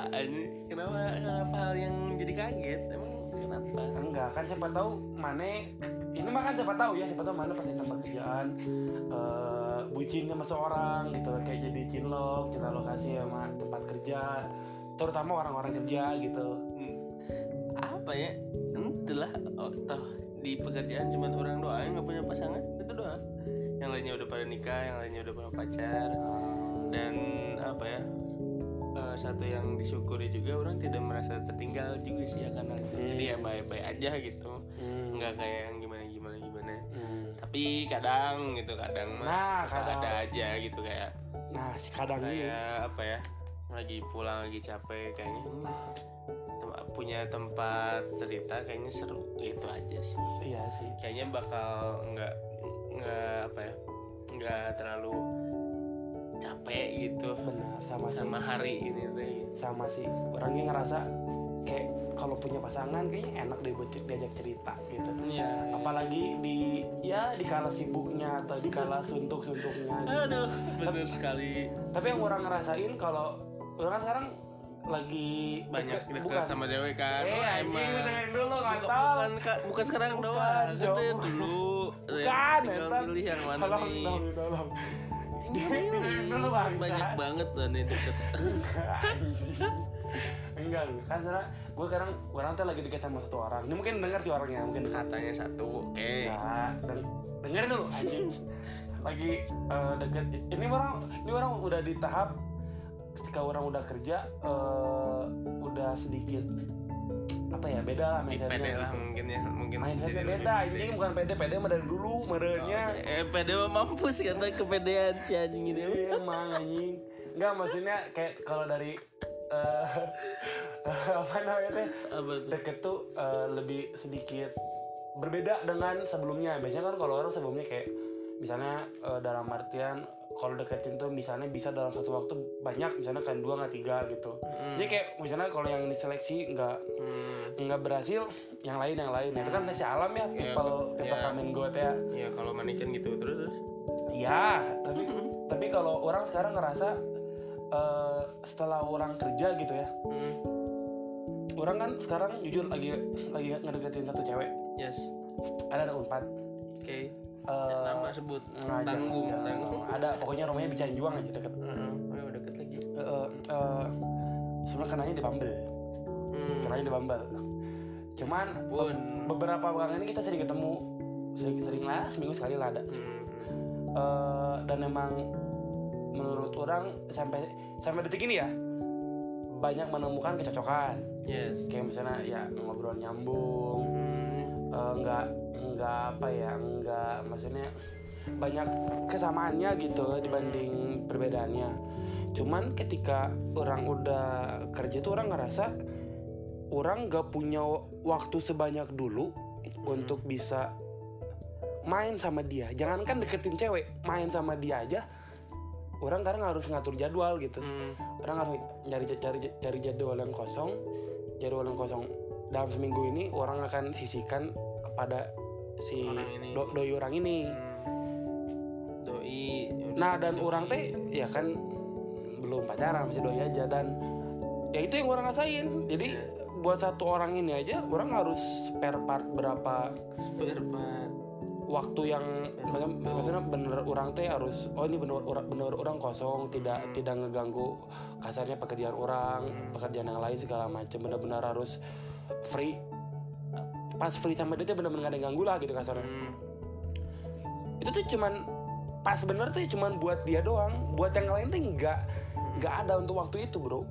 Kenapa kenapa hal yang jadi kaget? Emang kenapa? Enggak kan siapa tahu mana ini mah kan siapa tahu ya siapa tahu mana pas di tempat kerjaan eh bucin sama seorang gitu kayak jadi cinlok cinta lokasi sama tempat kerja terutama orang-orang kerja gitu. Hmm. apa ya? Entahlah oh, toh di pekerjaan cuma orang doang yang nggak punya pasangan itu doang. Yang lainnya udah pada nikah yang lainnya udah pada pacar. Dan apa ya? Eh, satu yang disyukuri juga orang tidak merasa tertinggal juga sih ya karena itu. Jadi ya baik-baik aja gitu. Hmm. nggak kayak yang gimana gimana gimana. Hmm. tapi kadang gitu kadang mah Nah, suka kadang. ada aja gitu kayak nah si kadang ini. kayak apa ya lagi pulang lagi capek kayaknya tem- punya tempat cerita kayaknya seru. Itu aja sih. Iya sih. Kayaknya bakal nggak nggak apa ya nggak terlalu capek gitu. Benar sama sih. Sama hari ini teh. Sama sih. Orangnya ngerasa kayak kalau punya pasangan kayaknya enak deh buat diajak cerita gitu. Iya. apalagi di ya di kala sibuknya atau di kala suntuk suntuknya gitu. aduh bener sekali. tapi yang orang ngerasain kalau orang kan sekarang lagi banyak deket- bukan? sama cewek kan? Eh Oh, emang. dengerin dulu bukan, ngantal bukan, Kak, bukan sekarang Bukan, doang. Jo. kan dulu. Bukan tinggal pilih yang mana tolong nih. tolong tolong. Ini dulu bang. Banyak banget tuh nih deket. Enggak kan sekarang gue sekarang orang tuh lagi deket sama satu orang. Ini mungkin denger sih orangnya mungkin dekat katanya satu oke. Enggak, deng- dengerin dulu anjing. Lagi eh, deket. Ini orang ini orang udah di tahap ketika orang udah kerja eh, udah sedikit apa ya beda lah mindsetnya pede lah gitu. mungkin ya mungkin Mindsetnya beda anjing bukan pede pede mah dari dulu merenya eh pede mah mampus kata kepedean si anjing ini Iya emang anjing. Enggak maksudnya kayak kalau dari eh, *laughs* apa namanya teh deket tuh eh, lebih sedikit berbeda dengan sebelumnya. Biasanya kan kalau orang sebelumnya kayak misalnya eh, dalam artian kalau deketin tuh misalnya bisa dalam satu waktu banyak misalnya kan dua nggak tiga gitu. Jadi kayak misalnya kalau yang diseleksi nggak hmm, nggak berhasil yang lain yang lain. Itu kan seleksi alam ya people people ya. come and go teh ya. Ya kalau manikin gitu terus terus. Iya, tapi *laughs* tapi kalau orang sekarang ngerasa eh, setelah orang kerja gitu ya. Hmm, orang kan sekarang jujur lagi lagi ngedeketin satu cewek. Yes. Ada ada unpad. Oke Eh, nama sebut ngajak- tanggung. Ya, tanggung. ada pokoknya rumahnya di Cianjuang aja deket. Oh, deket lagi. Eh, eh, eh, sebenarnya kenanya di Bumble. Hmm. kenanya di Bumble. Cuman pun. beberapa kali ini kita sering ketemu sering sering lah seminggu sekali lah ada hmm. Eh, dan emang menurut orang sampai sampai detik ini ya banyak menemukan kecocokan. Yes. Kayak misalnya ya ngobrol nyambung. Hmm, eh, nggak apa ya nggak maksudnya banyak kesamaannya gitu dibanding perbedaannya. Cuman ketika orang udah kerja tuh orang ngerasa orang nggak punya waktu sebanyak dulu untuk bisa main sama dia. Jangankan deketin cewek main sama dia aja orang kadang harus ngatur jadwal gitu. Hmm, orang harus cari cari cari jadwal yang kosong. Jadwal yang kosong. Dalam seminggu ini orang akan sisihkan kepada si Orang ini. do- doi orang ini. Hmm. doi nah dan orang teh ya kan belum pacaran masih doi aja dan ya itu yang orang rasain. Jadi buat satu orang ini aja orang harus spare part berapa spare part. waktu yang maksud- maksudnya bener orang teh harus oh ini bener orang bener orang kosong tidak tidak ngeganggu kasarnya pekerjaan orang pekerjaan yang lain segala macam benar-benar harus free pas free sama dia tuh bener-bener gak ada yang ganggu lah gitu kasarnya. Hmm. itu tuh cuman pas bener tuh cuman buat dia doang. Buat yang lain tuh nggak nggak ada untuk waktu itu bro.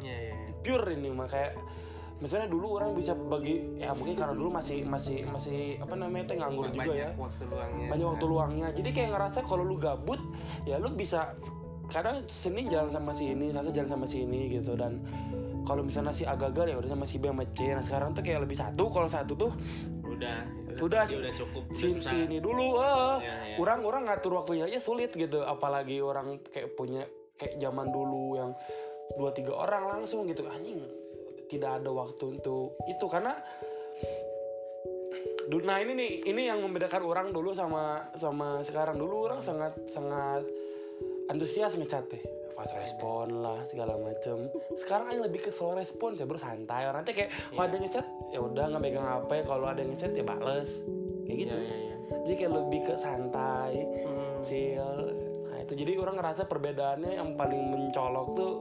Ya ya ya. pure ini mah kayak misalnya dulu orang bisa bagi ya mungkin karena dulu masih masih masih apa namanya teh nganggur juga banyak ya. waktu luangnya. Banyak waktu luangnya. Jadi kayak ngerasa kalau lu gabut ya lu bisa kadang Senin jalan sama si ini Selasa jalan sama si ini gitu. Dan kalau misalnya si A gagal ya udah sama si B sama C nah sekarang tuh kayak lebih satu. Kalau satu tuh udah Udah, ya udah cukup udah si, susah. si ini dulu eh Ya, ya. orang orang ngatur waktunya aja sulit gitu. Apalagi orang kayak punya kayak zaman dulu yang dua tiga orang langsung gitu. Anjing tidak ada waktu untuk itu. Karena Du- nah ini nih ini yang membedakan orang dulu sama sama sekarang. Dulu orang sangat sangat antusias ngechat teh fast respon lah segala macem. Sekarang aja lebih ke slow respon ya bro. Santai. Orang teh kayak kalau ada yang ngechat ya udah nggak megang apa kalau ada yang ngechat ya bales. Kayak gitu. Ya, ya, ya. jadi kayak lebih ke santai Hmm. chill. Nah itu. Jadi orang ngerasa perbedaannya yang paling mencolok tuh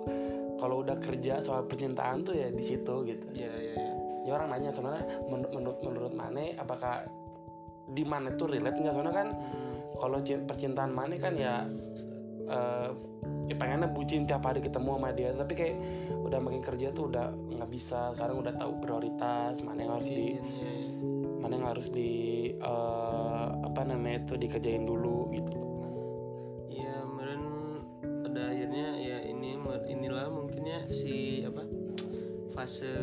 kalau udah kerja soal percintaan tuh ya di situ gitu. Ya ya ya ya orang nanya sebenarnya menurut menurut menurut Mane apakah di mana tuh relate nggak? Soalnya kan Hmm. kalau cin- percintaan Mane kan ya eh ya pengennya bucin tiap hari ketemu sama dia tapi kayak udah makin kerja tuh udah nggak bisa. Sekarang udah tahu prioritas mana yang harus di Iya, iya, iya. mana yang harus di eh, apa namanya itu dikerjain dulu gitu. Ya meren pada akhirnya ya ini inilah mungkinnya si apa fase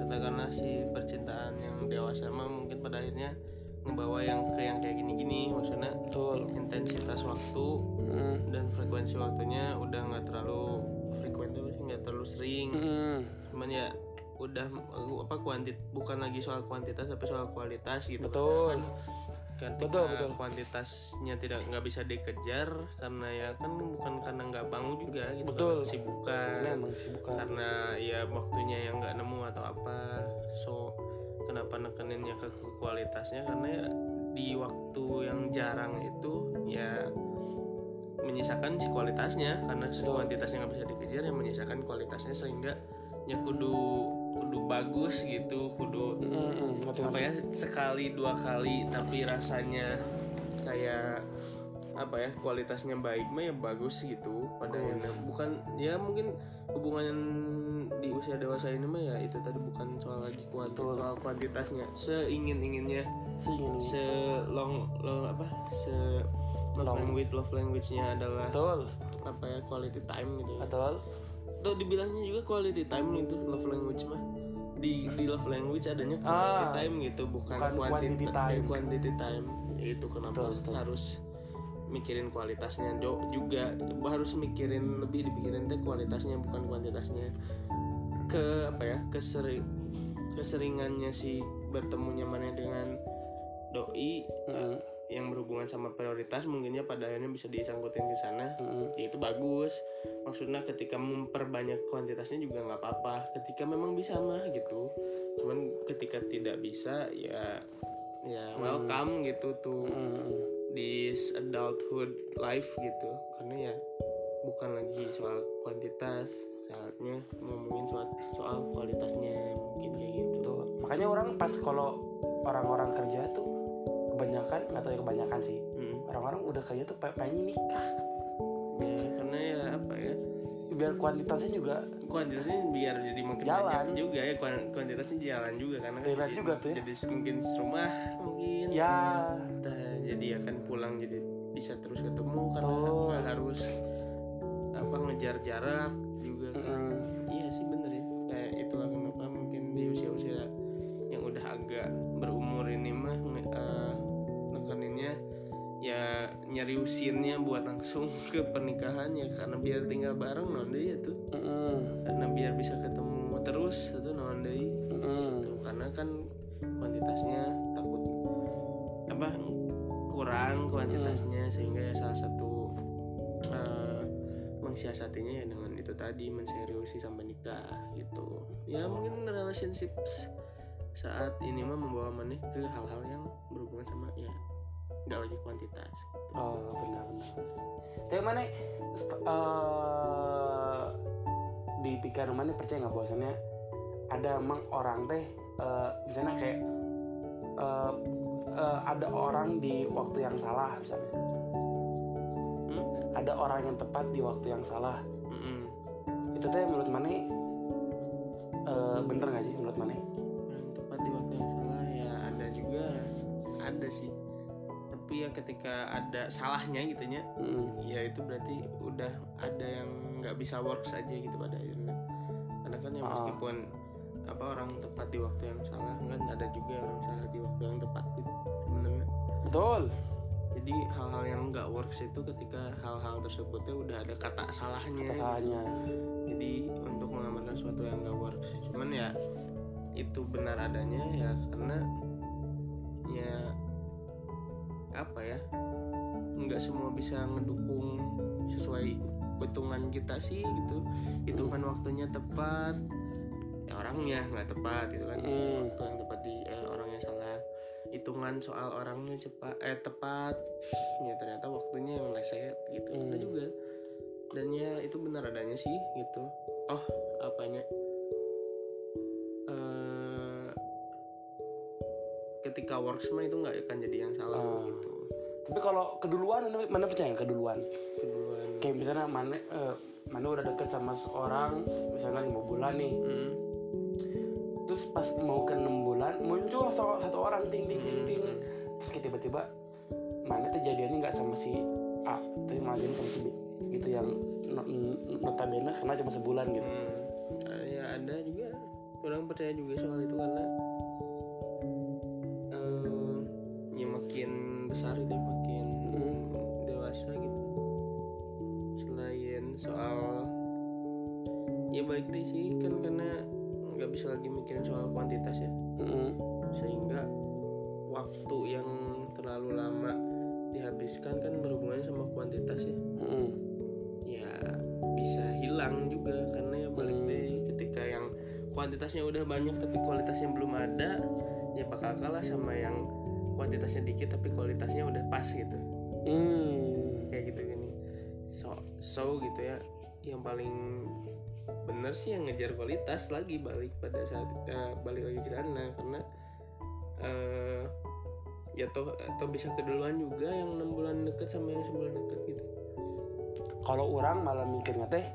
katakanlah si percintaan yang dewasa. Mah mungkin pada akhirnya ngebawa yang ke yang kayak gini-gini maksudnya betul intensitas waktu Hmm. dan frekuensi waktunya udah nggak terlalu frekuent apa sih nggak terlalu sering Hmm. cuman ya udah apa kuantit bukan lagi soal kuantitas tapi soal kualitas gitu betul kan Betul, betul. kuantitasnya tidak nggak bisa dikejar karena ya kan bukan karena nggak bangun juga gitu Betul. sih bukan karena ya waktunya yang nggak nemu atau apa so kenapa nekeninnya ke ke kualitasnya? Karena ya di waktu yang jarang itu ya menyisakan si kualitasnya. Karena kuantitasnya nggak bisa dikejar yang menyisakan kualitasnya sehingga ya kudu kudu bagus gitu kudu Hmm, hmm, apa ya sekali dua kali tapi rasanya kayak apa ya kualitasnya baik mah ya bagus gitu. Pada akhirnya bukan ya mungkin hubungan di usia dewasa ini mah ya itu tadi bukan soal lagi kuantitas soal kuantitasnya. Seingin inginnya sih gini se long long apa se love Long. language love language-nya adalah betul. apa ya quality time gitu ya. betul. Atau dibilangnya juga quality time itu love language mah. Di di love language adanya quality Ah, time gitu bukan, bukan quantity quantity time. quantity time. Ya itu kenapa Betul, betul. harus mikirin kualitasnya Jo- juga harus mikirin lebih dipikirin teh kualitasnya bukan kuantitasnya. Ke apa ya kesering keseringannya si bertemunya mana dengan doi Hmm, yang berhubungan sama prioritas mungkinnya pada akhirnya bisa disangkutin ke sana. Hmm. ya itu bagus. Maksudnya ketika memperbanyak kuantitasnya juga nggak apa-apa. Ketika memang bisa mah gitu. Cuman ketika tidak bisa ya ya welcome gitu tuh. Hmm. This adulthood life gitu karena ya bukan lagi soal kuantitas saatnya ngomongin soal soal kualitasnya mungkin kayak gitu Tuh. makanya orang pas kalau orang-orang kerja tuh kebanyakan nggak tahu ya kebanyakan sih Mm. orang-orang udah kerja tuh pe- pengen nikah ya karena ya apa ya biar kuantitasnya juga kuantitasnya biar jadi makin Jalan. banyak juga ya kuan- kuantitasnya jalan juga karena kan jadi, juga tuh ya. jadi mungkin serumah mungkin ya Nah, jadi akan pulang jadi bisa terus ketemu karena Betul. nggak harus apa ngejar jarak juga kan. Mm, iya sih bener ya. Kayak itulah kenapa mungkin di usia-usia yang udah agak berumur ini mah nge- eh, nekeninnya ya nyeriusinnya buat langsung *laughs* ke pernikahan ya karena biar tinggal bareng non deh ya tuh. Mm, karena biar bisa ketemu terus itu non deh. Mm, Tuh, karena kan kuantitasnya kuantitasnya sehingga ya salah satu eh, mensiasatinya ya dengan itu tadi menseriusi sampai nikah gitu. Ya mungkin relationship saat ini mah membawa maneh ke hal-hal yang berhubungan sama ya nggak lagi kuantitas oh benar benar tapi mana eh, di pikiran mana percaya nggak bahwasannya ada emang orang teh eh, misalnya kayak eh, eh, ada orang di waktu yang salah misalnya. Hmm? ada orang yang tepat di waktu yang salah. Mm-mm. itu teh menurut mana eh, bener nggak sih menurut mana yang tepat di waktu yang salah ya ada juga. Ada sih. Tapi ya ketika ada salahnya gitunya Mm, ya itu berarti udah ada yang nggak bisa works aja gitu pada akhirnya. Karena kan ya Ah. meskipun apa orang tepat di waktu yang salah kan ada juga orang salah di waktu yang tepat gitu betul. Jadi hal-hal yang nggak works itu ketika hal-hal tersebutnya udah ada kata salahnya kata salahnya. Jadi untuk mengamalkan sesuatu yang nggak works cuman ya itu benar adanya ya karena ya apa ya nggak semua bisa ngedukung sesuai hitungan kita sih gitu. Hitungan waktunya tepat ya orangnya nggak tepat gitu kan. Mm. waktu yang tepat di eh, salah hitungan soal orangnya cepat eh tepat. Ya ternyata waktunya yang leset gitu. Hmm. ada juga. Dan ya itu benar adanya sih gitu. Oh apanya? Eh ketika works mah itu nggak akan jadi yang salah Ah. gitu. Tapi kalau keduluan mana, mana percaya nggak keduluan? Keduluan. Kayak misalnya mana eh, mana udah deket sama seorang misalnya lima bulan nih. Hmm. Terus pas mau ke enam bulan muncul satu, satu orang ting ting ting ting Hmm. terus kayak tiba-tiba mana tuh jadiannya nggak sama si A tapi malah jadi sama si B gitu yang notabene karena cuma sebulan gitu Hmm. Ah, ya ada juga orang percaya juga soal itu karena eh, ya makin besar itu makin Hmm. dewasa gitu selain soal ya baik deh sih kan karena nggak bisa lagi mikirin soal kuantitas ya Mm-mm. sehingga waktu yang terlalu lama dihabiskan kan berhubungan sama kuantitas ya Mm-mm. ya bisa hilang juga karena ya balik Hmm. deh ketika yang kuantitasnya udah banyak tapi kualitasnya belum ada ya bakal kalah sama yang kuantitasnya dikit tapi kualitasnya udah pas gitu Hmm. kayak gitu gini so so gitu ya yang paling bener sih yang ngejar kualitas lagi balik pada saat eh, balik lagi ke sana karena eh ya toh atau bisa keduluan juga yang enam bulan deket sama yang sebulan deket gitu. Kalau orang malah mikirnya teh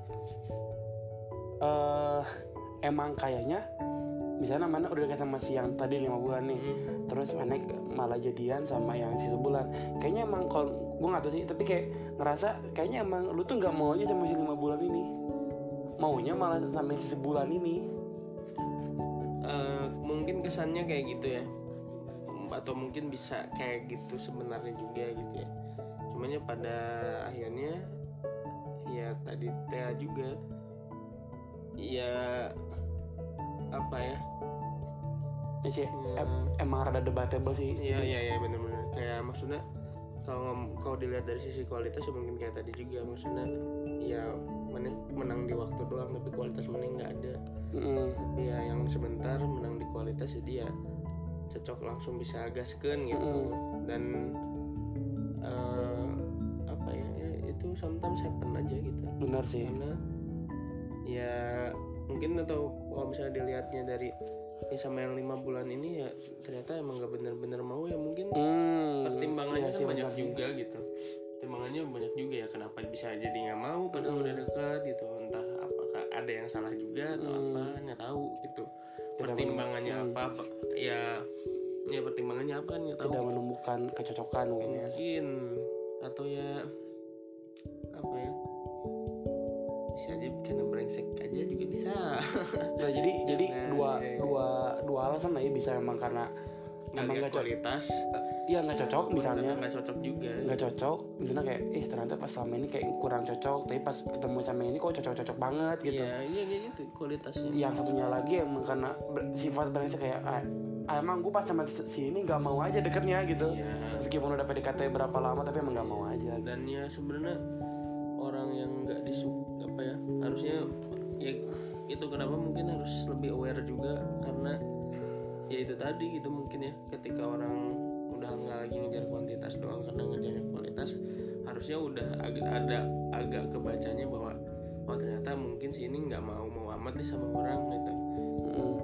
eh emang kayaknya misalnya mana udah deket sama si yang tadi lima bulan nih Hmm. terus mana malah jadian sama yang si sebulan. Kayaknya emang kalau gue nggak tahu sih tapi kayak ngerasa kayaknya emang lu tuh nggak mau aja sama si lima bulan ini maunya malah sama si sebulan ini. Eh, mungkin kesannya kayak gitu ya. Atau mungkin bisa kayak gitu sebenarnya juga gitu ya. Cuman ya pada akhirnya ya tadi Tea juga. Ya apa ya? Ya sih Ya. em- emang rada debatable sih. Iya iya iya benar-benar kayak maksudnya kalau kalau dilihat dari sisi kualitas ya mungkin kayak tadi juga. Maksudnya ya mana menang di waktu doang tapi kualitas mana nggak ada. Tapi ya yang sebentar menang di kualitas jadi ya cocok langsung bisa gaskeun gitu. Dan eh, apa ya, ya itu sometimes happen aja gitu. Benar sih. Karena ya mungkin atau kalau misalnya dilihatnya dari ya sama yang lima bulan ini ya ternyata emang nggak bener-bener mau ya mungkin. Hmm, pertimbangannya iya kan banyak juga gitu pertimbangannya banyak juga ya kenapa bisa jadi nggak mau padahal udah dekat gitu. Entah ada yang salah juga atau Hmm. apa nggak tahu gitu. Tidak pertimbangannya apa apa? Ya ya pertimbangannya apa kan nggak tahu. Tidak menemukan kecocokan mungkin ya. Mungkin atau ya apa ya? Bisa aja karena brengsek aja juga bisa. Nah, jadi jadi Nah, dua iya, iya. dua dua alasan lah ya bisa emang karena emang nggak kualitas. Iya nggak cocok misalnya. Nggak cocok juga. Nggak cocok misalnya kayak eh ternyata pas selama ini kayak kurang cocok tapi pas ketemu sama ini kok cocok cocok banget gitu. Iya iya gitu kualitasnya. Yang satunya lagi emang karena sifat brengsek kayak ah, ah, emang gue pas sama si si ini nggak mau aja deketnya gitu. Iya. meskipun udah PDKT berapa lama tapi emang nggak mau aja. Dan ya sebenarnya orang yang nggak disuk apa ya harusnya ya itu kenapa mungkin harus lebih aware juga karena ya itu tadi gitu mungkin ya ketika orang udah nggak lagi ngejar kuantitas doang karena ngejar kualitas harusnya udah agak ada agak kebacanya bahwa oh ternyata mungkin si ini nggak mau mau amat nih sama orang gitu Mm.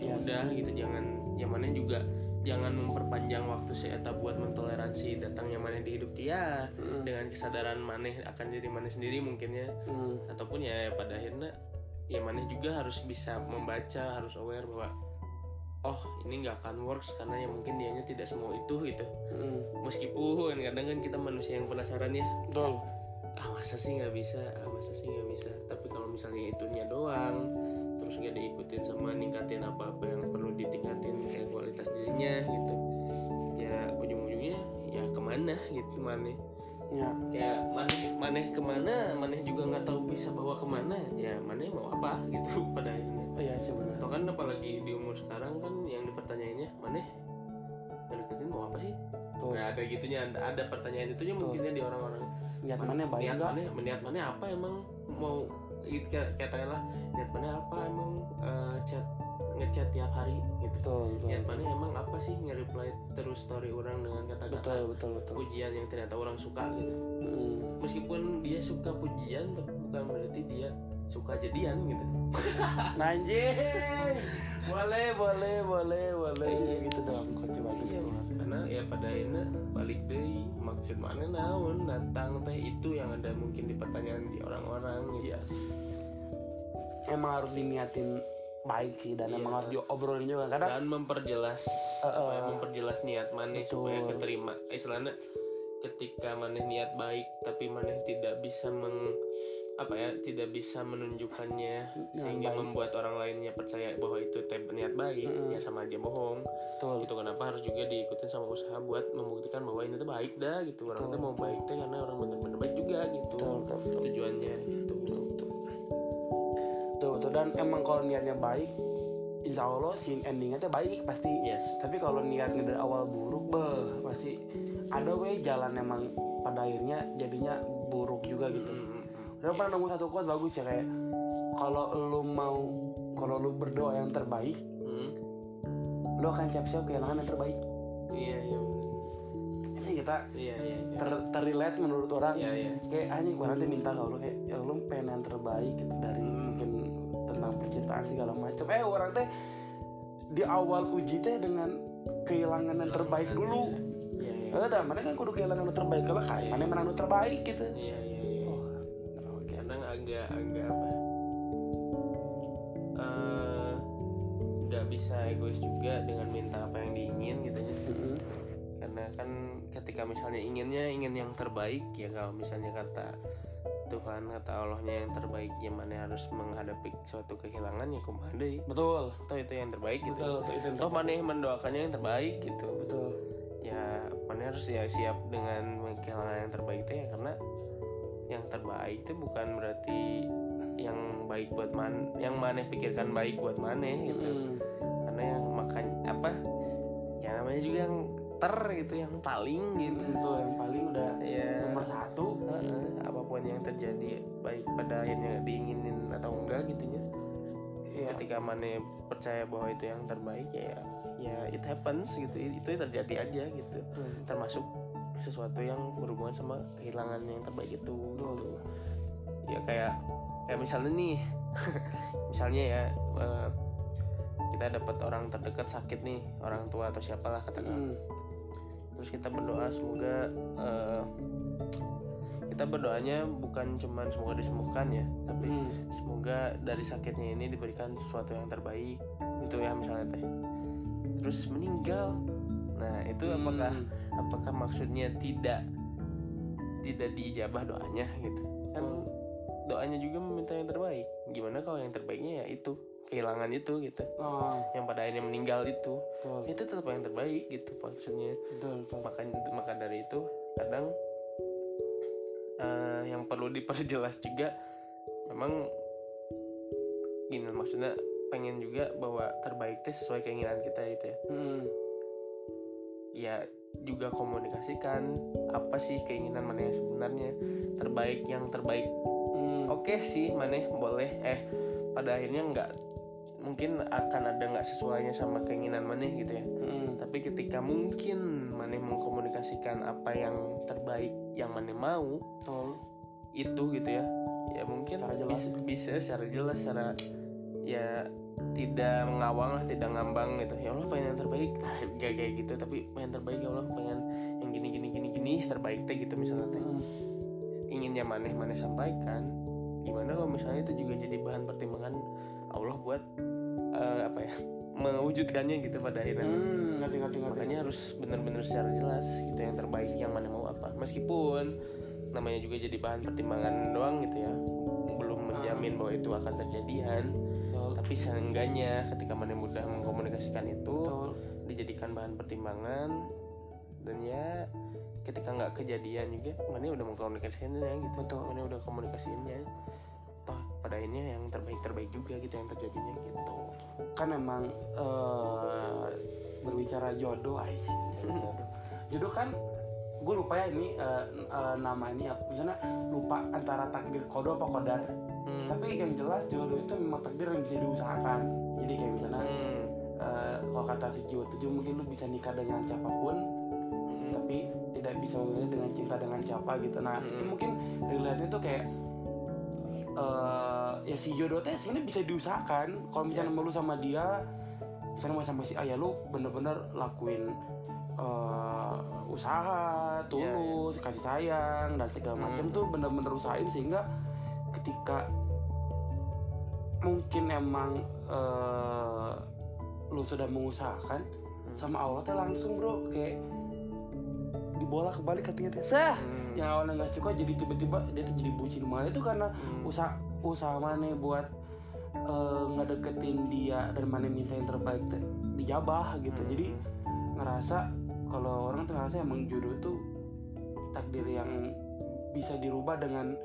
ya udah gitu jangan zamannya juga jangan memperpanjang waktu si Eta buat mentoleransi datangnya maneh di hidup dia Mm. dengan kesadaran maneh akan diri maneh sendiri mungkin ya Mm. ataupun ya pada akhirnya ya maneh juga harus bisa membaca harus aware bahwa oh ini nggak akan works karena ya mungkin dianya tidak semua itu gitu. Mm. meskipun kadang kan kita manusia yang penasaran ya. Betul. Ah masa sih nggak bisa? Ah masa sih nggak bisa? Tapi kalau misalnya itunya doang terus nggak diikutin sama ningkatin apa apa yang perlu ditingkatin kayak kualitas dirinya gitu. Ya ujung-ujungnya ya ke mana gitu maneh ya. Ya maneh maneh ke mana? Maneh juga nggak tahu bisa bawa ke mana? Ya maneh mau apa gitu *laughs* pada iya sebenarnya atau kan apalagi di umur sekarang kan yang dipertanyainnya maneh ngedeketin mau apa sih? Tuh. nggak ada gitunya ada, ada pertanyaan itunya mungkinnya di orang-orang. Niat mana baik niat mana niat mana apa emang? Mau katakanlah niat mana apa emang eh, chat ngechat tiap hari gitu. Betul betul niat mana emang apa sih nge-reply terus story orang dengan kata-kata? Betul betul betul. Pujian yang ternyata orang suka gitu. Mm. meskipun dia suka pujian tapi bukan berarti dia suka jadian gitu *laughs* anjing boleh boleh boleh boleh Iya. gitu dong coach bagus Iya, karena ya pada akhirnya balik deh maksud mana naon datang teh itu yang ada mungkin di pertanyaan di orang-orang gitu. Yes. emang harus diniatin baik sih dan Iya. emang harus diobrolin juga kadang dan memperjelas apa ya, eh. memperjelas niat maneh Betul. supaya keterima istilahnya ketika maneh niat baik tapi maneh tidak bisa meng apa ya tidak bisa menunjukkannya sehingga baik. membuat orang lainnya percaya bahwa itu niat baik Mm-mm. ya sama aja bohong. Betul. Itu kenapa harus juga diikutin sama usaha buat membuktikan bahwa ini tuh baik dah gitu. Orang tuh mau baik teh karena orang bener-bener baik juga gitu. Betul betul tujuannya. Gitu betul betul. Betul, betul. dan emang kalau niatnya baik insya Allah si endingnya tuh baik pasti. Yes. Tapi kalau niatnya dari awal buruk beh pasti ada we jalan emang pada akhirnya jadinya buruk juga gitu. Mm-mm. Udah pernah nemu satu quote bagus ya kayak kalau lu mau kalau lu berdoa yang terbaik, Hmm. lu akan siap-siap kehilangan yang terbaik. iya iya. Ini kita iya iya iya ter terrelate menurut orang iya iya kayak anjing gua nanti minta kalau lu kayak ya lu pengen yang terbaik gitu dari Hmm. mungkin tentang percintaan segala macam. Eh orang teh di awal uji teh dengan kehilangan yang terbaik dulu. iya iya Eh, dah mana kan kudu kehilangan yang terbaik kalau kayak mana menang yang terbaik gitu. iya iya agak agak apa eh, nggak bisa egois juga dengan minta apa yang diingin gitu ya Mm-mm. karena kan ketika misalnya inginnya ingin yang terbaik ya kalau misalnya kata Tuhan kata Allahnya yang terbaik ya mana harus menghadapi suatu kehilangan ya kumaha deui. Betul. Toh itu yang terbaik gitu Betul, itu yang toh mana mendoakannya yang terbaik gitu Betul. ya mana harus ya siap dengan kehilangan yang terbaik itu ya karena yang terbaik itu bukan berarti yang baik buat man yang mana pikirkan baik buat mana gitu Mm-mm. karena yang makan apa ya namanya juga yang ter gitu yang paling gitu Itu yang paling udah ya nomor satu. heeh, apa pun yang terjadi baik pada akhirnya diinginin atau enggak gitu ya Iya. ketika mana percaya bahwa itu yang terbaik ya ya it happens gitu itu terjadi aja gitu Betul. termasuk sesuatu yang berhubungan sama kehilangan yang terbaik itu gitu. ya kayak kayak misalnya nih *laughs* misalnya ya eh, kita dapat orang terdekat sakit nih orang tua atau siapalah katakan Mm. terus kita berdoa semoga eh, kita kita berdoanya bukan cuman semoga disembuhkan ya tapi Hmm. semoga dari sakitnya ini diberikan sesuatu yang terbaik gitu ya misalnya teh terus meninggal nah itu apakah Hmm. apakah maksudnya tidak tidak diijabah doanya gitu kan Oh. doanya juga meminta yang terbaik gimana kalau yang terbaiknya ya itu kehilangan itu gitu Oh, yang pada akhirnya meninggal itu betul, itu tetap yang terbaik gitu maksudnya betul, betul. makanya maka dari itu kadang eh, yang perlu diperjelas juga memang gini maksudnya pengen juga bahwa terbaik teh sesuai keinginan kita gitu ya Hmm. Ya juga komunikasikan apa sih keinginan mana yang sebenarnya terbaik yang terbaik Hmm. oke sih maneh boleh eh pada akhirnya nggak mungkin akan ada nggak sesuainya sama keinginan maneh gitu ya Hmm. tapi ketika mungkin maneh mengkomunikasikan apa yang terbaik yang maneh mau Betul. itu gitu ya ya mungkin Secara jelas. bisa, bisa secara jelas secara ya tidak mengawang lah tidak ngambang gitu ya Allah pengen yang terbaik nah, gak kayak gitu tapi pengen terbaik ya Allah pengen yang gini gini gini gini terbaik teh gitu misalnya teh Hmm. inginnya maneh maneh sampaikan gimana kalau misalnya itu juga jadi bahan pertimbangan Allah buat eh, apa ya mewujudkannya gitu pada akhirnya Hmm. Ngerti, ngerti, ngerti. makanya harus benar-benar secara jelas gitu yang terbaik yang mana mau apa meskipun namanya juga jadi bahan pertimbangan doang gitu ya belum menjamin bahwa itu akan terjadian Betul. Tapi seenggaknya ketika mana mudah mengkomunikasikan itu Betul. dijadikan bahan pertimbangan dan ya ketika nggak kejadian juga mana udah mengkomunikasikannya gitu. Betul. mana udah komunikasinya toh pada akhirnya yang terbaik terbaik juga gitu yang terjadinya gitu. Kan emang eh, berbicara jodoh ais *laughs* jodoh jodoh kan gue lupa ya ini eh, eh, nama ini apa. Misalnya lupa antara takdir kodo apa kodar Hmm. tapi yang jelas jodoh itu memang takdir yang bisa diusahakan jadi kayak misalnya Hmm. eh, kalau kata si jiwa tujuh mungkin lu bisa nikah dengan siapa pun Hmm. tapi tidak bisa memilih dengan cinta dengan siapa gitu nah Mm-mm. itu mungkin relate tuh kayak eh ya si jodoh teh sebenarnya bisa diusahakan kalau misalnya Yes. mau lu sama dia misalnya mau sama si ayah lu bener-bener lakuin eh, usaha tulus kasih sayang dan segala Mm. macam tuh bener-bener usahain sehingga ketika mungkin emang eh, lu sudah mengusahakan Hmm. sama Allah teh langsung bro kayak dibolak kebalik katanya teh sah Hmm. yang awalnya nggak suka jadi tiba-tiba dia tuh jadi bucin malah itu karena Hmm. usaha usaha mana buat eh, ngedeketin dia dan mana minta yang terbaik teh dijabah gitu Hmm. jadi ngerasa kalau orang tuh ngerasa emang jodoh tuh takdir yang bisa dirubah dengan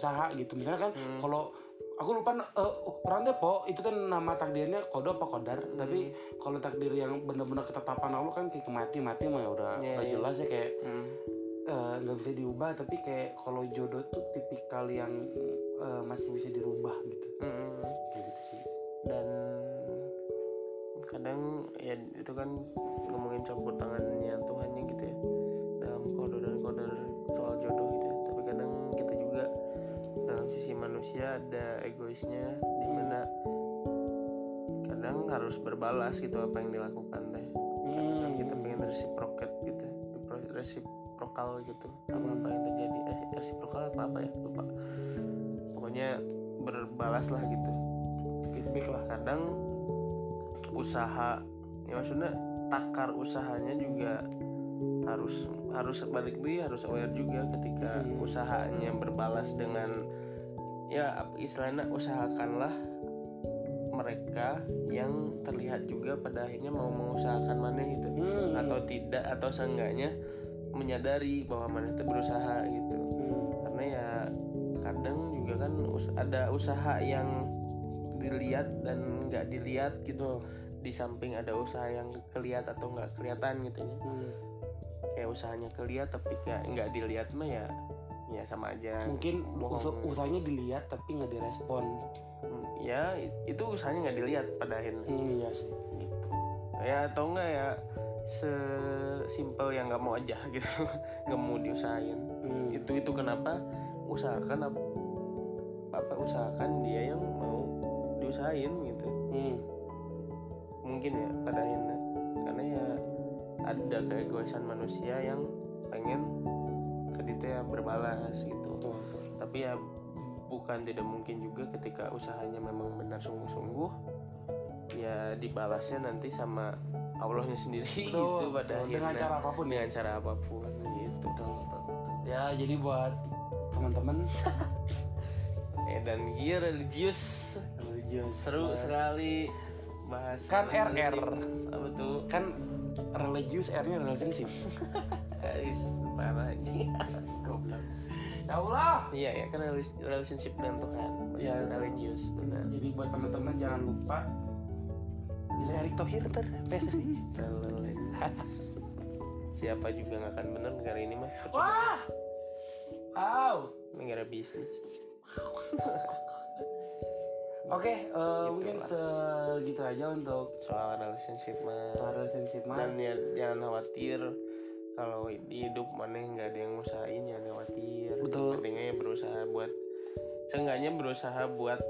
usaha gitu misalnya kan Hmm. kalau aku lupa eh, orang teh po itu kan nama takdirnya kodo apa kodar Hmm. tapi kalau takdir yang benar-benar ketetapan Allah kan kayak mati mati mah ya udah Iya, udah iya. jelas ya kayak Hmm. eh, nggak bisa diubah tapi kayak kalau jodoh tuh tipikal yang eh, masih bisa dirubah gitu Hmm. kayak gitu sih dan kadang ya itu kan ngomongin campur tangannya manusia ada egoisnya di mana kadang harus berbalas gitu apa yang dilakukan teh. Kadang Hmm. kita pengen reciprocate gitu reciprocal gitu. Apa apa yang terjadi. Eh, reciprocal apa apa ya? Lupa. Pokoknya berbalas lah gitu. Feedback lah kadang usaha ya maksudnya takar usahanya juga harus harus balik lagi harus aware juga ketika Hmm. usahanya berbalas dengan ya istilahnya usahakanlah mereka yang terlihat juga pada akhirnya mau mengusahakan mana gitu Hmm. atau tidak atau seenggaknya menyadari bahwa mana itu berusaha gitu Hmm. karena ya kadang juga kan us- ada usaha yang dilihat dan nggak dilihat gitu di samping ada usaha yang kelihat atau nggak kelihatan gitu ya Hmm. kayak usahanya kelihat tapi kayak nggak dilihat mah ya ya sama aja. mungkin bohong. us- usahanya dilihat tapi nggak direspon. Hmm, ya itu usahanya nggak dilihat pada akhirnya. Hmm, iya sih. Gitu. Ya atau enggak ya sesimpel yang nggak mau aja *laughs* gitu. Nggak mau diusahain. Hmm. itu itu kenapa? Usahakan apa, apa usahakan dia yang mau diusahain gitu. Hmm. mungkin ya pada akhirnya. Karena ya ada keegoisan manusia yang pengen itu ya berbalas gitu betul betul tapi ya bukan tidak mungkin juga ketika usahanya memang benar sungguh-sungguh ya dibalasnya nanti sama Allahnya sendiri *laughs* Betul, gitu pada betul. Dengan akhirnya. cara apa pun ya. dengan cara apa pun gitu betul betul, betul. ya jadi buat teman-teman *laughs* eh dan dia religius religius seru eh, sekali bahas Kan RR. apa tuh kan religius R-nya relationship *laughs* ya Allah iya ya kan rela- relationship dengan Tuhan Iya, religius benar jadi buat teman-teman jangan lupa. Gila Erick Thohir ntar PSSI *laughs* siapa juga nggak akan bener negara ini mah? Wah! Au. negara bisnis. *laughs* Oke, eh, mungkin segitu aja untuk soal relationship mah. Soal relationship mah. dan ya jangan khawatir. Kalau di hidup mana nggak ada yang usahain jangan khawatir Betul. pentingnya ya berusaha buat seenggaknya berusaha buat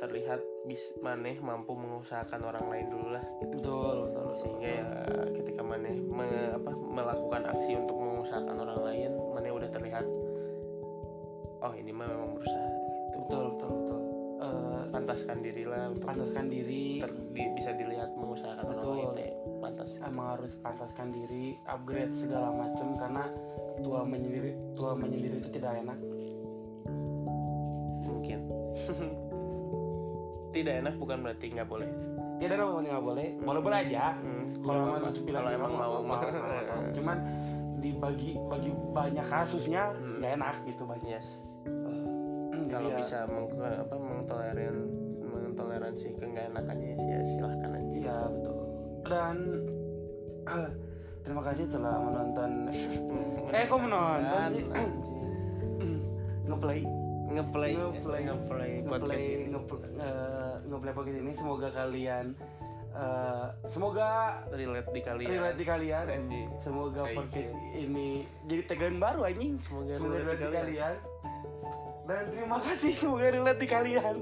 terlihat bis maneh mampu mengusahakan orang lain dulu lah gitu. Betul, betul. sehingga ya ketika maneh me- apa, melakukan aksi untuk mengusahakan orang lain maneh udah terlihat oh ini mah memang berusaha gitu. Betul, betul, betul. Pantaskan dirilah untuk pantaskan diri, ter- di- bisa dilihat mengusahakan orang Betul. lain teh pantas. Emang harus pantaskan diri, upgrade segala macam karena tua menyendiri, tua menyendiri itu tidak enak. mungkin. *laughs* Tidak enak bukan berarti nggak boleh. Tidak ada apa nggak boleh, boleh boleh aja. Hmm, Kalau emang kalau emang mau, mau, *laughs* cuman dibagi bagi banyak kasusnya nggak enak gitu banyak. yes. Hmm, kalau ya, bisa meng, apa mengtoleran mentoleransi keenakannya sih ya silahkan aja. Iya betul. Dan *clears throat* terima kasih telah menonton. *laughs* Eh kok menonton sih? *clears throat* ngeplay. Ngeplay. Ngeplay. ngeplay podcast ngeplay ini. ngeplay, eh, ngeplay podcast ini. Semoga kalian eh, semoga relate di kalian. relate di kalian. Semoga podcast ini jadi tagline baru anjing. Semoga semoga relate di relate di kalian dan terima kasih semoga relate di kalian